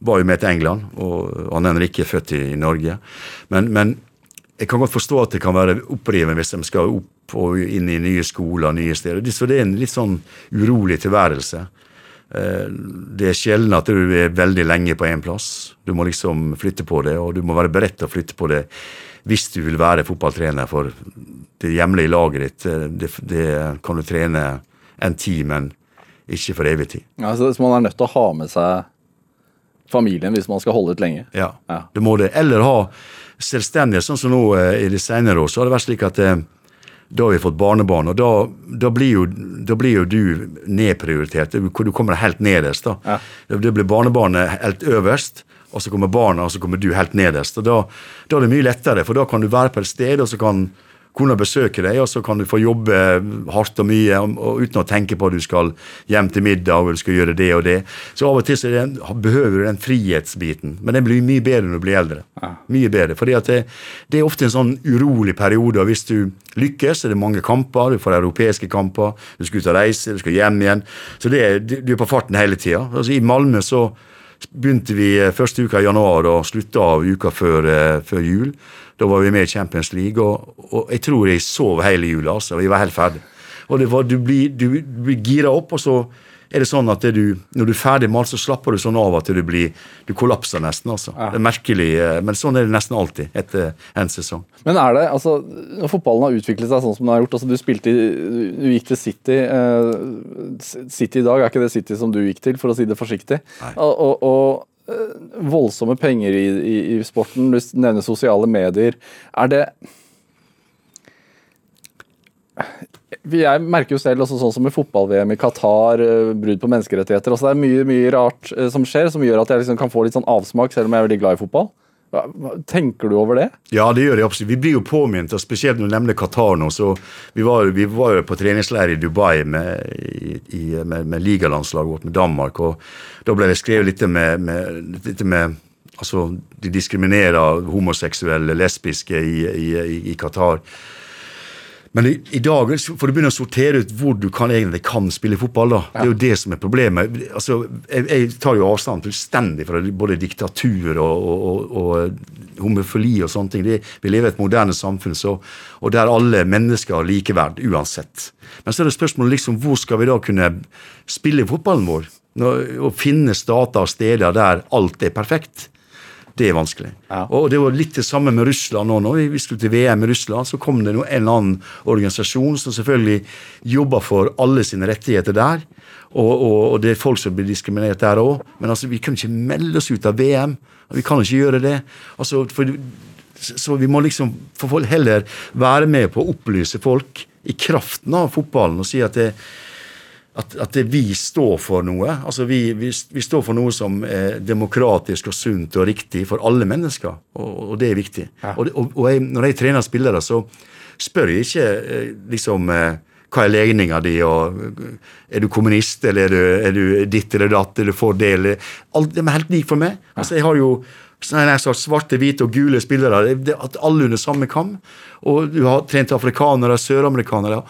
var jo med til England, og han Henrik er født i, i Norge. Men, men jeg kan godt forstå at det kan være opprivende hvis de skal opp og inn i nye skoler, nye steder. Så det er en litt sånn urolig tilværelse. Eh, Det er sjelden at du er veldig lenge på én plass. Du må liksom flytte på det, og du må være beredt til å flytte på det hvis du vil være fotballtrener for det hjemlige laget ditt. eh, Det, det kan du trene en tid, men ikke for evig tid. Ja, så, man er nødt til å ha med seg familien hvis man skal holde ut lenge. Ja, Ja. det må det. Eller ha selvstendighet, sånn som nå eh, i de senere år, så har det vært slik at da har vi fått barnebarn, og da, da, blir, jo, da blir jo du nedprioritert. Du, kommer helt nederst. da. Ja. Det blir barnebarnet helt øverst, og så kommer barna, og så kommer du helt nederst. og da, da er det mye lettere, for da kan du være på et sted, og så kan kona besøke deg, og så kan du få jobbe hardt og mye og, og uten å tenke på at du skal hjem til middag og du skal gjøre det og det. Så av og til så er det en, behøver du den frihetsbiten, men den blir mye bedre når du blir eldre. Mye bedre, fordi det, det er ofte en sånn urolig periode, og hvis du lykkes, er det mange kamper, du får europeiske kamper, du skal ut og reise, du skal hjem igjen, så det du er på farten hele tida. Altså, I Malmö så begynte vi eh, første uka i januar og slutta av uka før, eh, før jul. Da var vi med i Champions League, og, og jeg tror jeg sov hele jula. altså, Vi var helt ferdig. Og du blir, du blir gira opp, og så er det sånn at det du, når du er ferdig malt, så slapper du sånn av at du blir, du kollapser nesten. altså. Det er merkelig, eh, men sånn er det nesten alltid etter en sesong. Men er det, altså, når fotballen har utviklet seg sånn som den har gjort altså Du spilte i, du gikk til City. Eh, City i dag er ikke det City som du gikk til, for å si det forsiktig. Og, og, og eh, voldsomme penger i, i, i sporten, du nevner sosiale medier. Er det jeg merker jo selv, også sånn som i fotball-VM i Qatar, eh, brudd på menneskerettigheter altså Det er mye mye rart eh, som skjer, som gjør at jeg liksom kan få litt sånn avsmak, selv om jeg er veldig glad i fotball. Tenker du over det? Ja, det gjør jeg absolutt. Vi blir jo påminnet, og spesielt når du nevner Qatar nå. så Vi var, vi var jo på treningsleir i Dubai med, i, med, med ligalandslaget vårt, med Danmark. og Da ble det skrevet litt med, med, litt med Altså, de diskriminerer homoseksuelle, lesbiske i, i, i Qatar. Men i, i dag får du begynne å sortere ut hvor du kan, egentlig kan spille fotball. da. Det er jo det som er problemet. Altså, jeg, jeg tar jo avstand fullstendig fra både diktatur og, og, og homofili og sånne ting. Det, vi lever i et moderne samfunn så, og der alle mennesker har likeverd uansett. Men så er det spørsmålet liksom, hvor skal vi da kunne spille fotballen vår? Å finne stater og steder der alt er perfekt. Det er vanskelig. Ja. Og det var litt det samme med Russland nå. Når vi skulle til VM i Russland, så kom det en eller annen organisasjon som selvfølgelig jobber for alle sine rettigheter der. Og, og, og det er folk som blir diskriminert der òg. Men altså, vi kan ikke melde oss ut av VM. Vi kan ikke gjøre det. Altså, for, så vi må liksom for folk heller være med på å opplyse folk i kraften av fotballen og si at det, at, at det vi står for noe. Altså vi, vi, vi står for noe som er demokratisk og sunt og riktig for alle mennesker, og, og det er viktig. Og, og, og jeg, når jeg trener spillere, så spør jeg ikke eh, liksom eh, hva er legninga di, og eh, er du kommunist, eller er du, er du ditt eller datt, eller for det, eller Alt, De er helt likt for meg. Altså, jeg har jo sånn svarte, hvite og gule spillere. Det, at alle under samme kam. Og du har trent afrikanere, søramerikanere,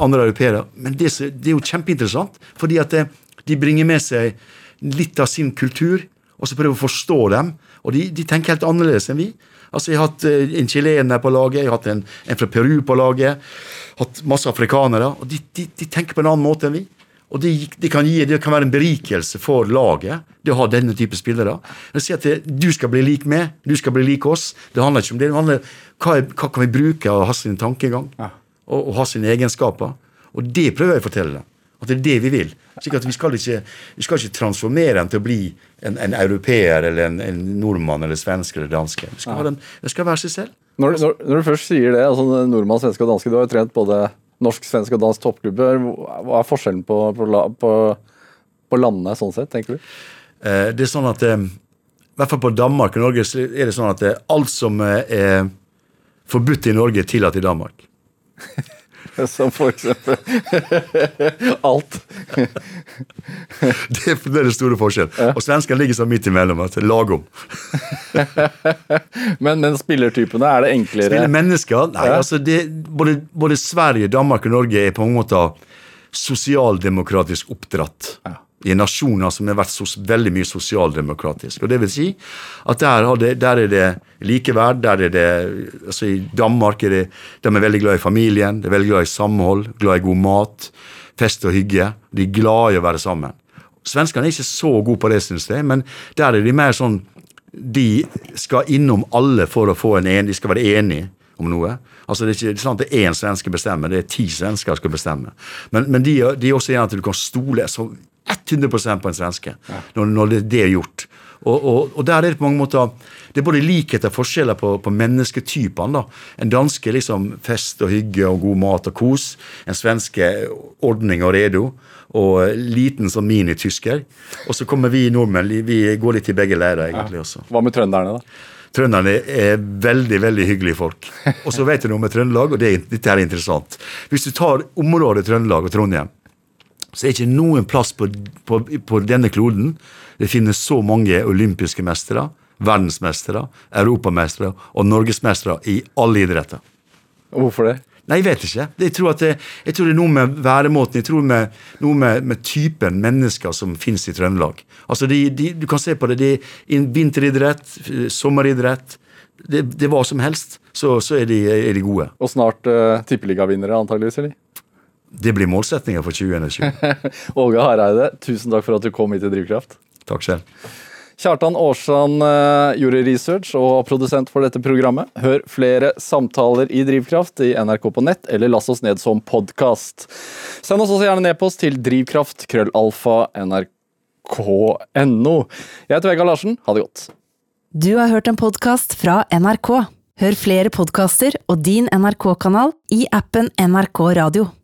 andre europeere. Men det, det er jo kjempeinteressant, fordi at det, de bringer med seg litt av sin kultur, og så prøver å forstå dem. Og de, de tenker helt annerledes enn vi. Altså, Jeg har hatt eh, en chilener på laget, jeg har hatt en, en fra Peru på laget. Hatt masse afrikanere. og de, de, de tenker på en annen måte enn vi. Og det, det, kan gi, det kan være en berikelse for laget, det å ha denne type spillere. Jeg sier at det, Du skal bli lik meg, du skal bli lik oss. Det handler ikke om det. det handler hva, er, hva kan vi bruke av å ha sin tankegang og, og ha sine egenskaper. Og det prøver jeg å fortelle dem. At det er det vi vil. Slik at Vi skal ikke, vi skal ikke transformere dem til å bli en, en europeer eller en, en nordmann eller svensk eller danske. Det skal, ha skal være seg selv. Når, når, når du først sier det, altså nordmann, svenske og danske, du har jo trent både norsk, svensk og dansk toppklubber. Hva er forskjellen på, på, på, på landene sånn sett, tenker du? Eh, det er sånn at eh, I hvert fall på Danmark og Norge er det sånn at eh, alt som eh, er forbudt i Norge, er tillatt i Danmark. Som for eksempel alt. Det er den store forskjellen. Og svenskene ligger sånn midt imellom. At lagom. Men, men spillertypene, er det enklere? Spiller mennesker Nei, Ja. altså det, både, både Sverige, Danmark og Norge er på en måte sosialdemokratisk oppdratt. I nasjoner som har vært sos veldig mye sosialdemokratisk. Og det vil si at der, der er det likeverd. der er det, altså I Danmark er det, de er veldig glad i familien, de er veldig glad i samhold, glad i god mat, fest og hygge. De er glad i å være sammen. Svenskene er ikke så gode på det, syns jeg, men der er de mer sånn De skal innom alle for å få en en, de skal være enige om noe. Altså Det er ikke sånn at det er én svenske bestemmer, det er ti svensker som skal bestemme. Men, men de, de er også enige at du kan stole så 100 på en svenske når, når det, det, er gjort. Og, og, og, der er det på mange måter det er både likheter og forskjeller på, på mennesketypene. da. En danske liksom fest og hygge og god mat og kos. En svenske ordning og redo. Og liten som minitysker. Og så kommer vi nordmenn vi går litt i begge leirer, egentlig. også. Hva med trønderne, da? Trønderne er veldig veldig hyggelige folk. Og så vet du noe med Trøndelag, og det, dette er interessant. Hvis du tar området Trøndelag og Trondheim, så er det ikke noen plass på, på, på denne kloden det finnes så mange olympiske mestere, verdensmestere, europamestere og norgesmestere i alle idretter. Hvorfor det? Nei, Jeg vet ikke. Jeg tror, det, jeg tror det, er noe med væremåten, jeg tror med, noe med, med typen mennesker som finnes i Trøndelag. Altså, de, de, Du kan se på det. det er vinteridrett, sommeridrett. Det, det hva som helst, så, så er, de, er, de, gode. Og snart uh, tippeligavinnere, antageligvis, eller? Det blir målsettinga for 2021. Åge Hareide, tusen takk for at du kom hit til Drivkraft. Takk selv. Kjartan Aarsand uh, gjorde research og produsent for dette programmet. Hør flere samtaler i Drivkraft i NRK på nett, eller last oss ned som podkast. Send oss også gjerne nedpost til drivkraft krøllalfa nrk.no. Jeg heter Vegard Larsen. Ha det godt. Du har hørt en podkast fra NRK. Hør flere podkaster og din NRK-kanal i appen NRK Radio.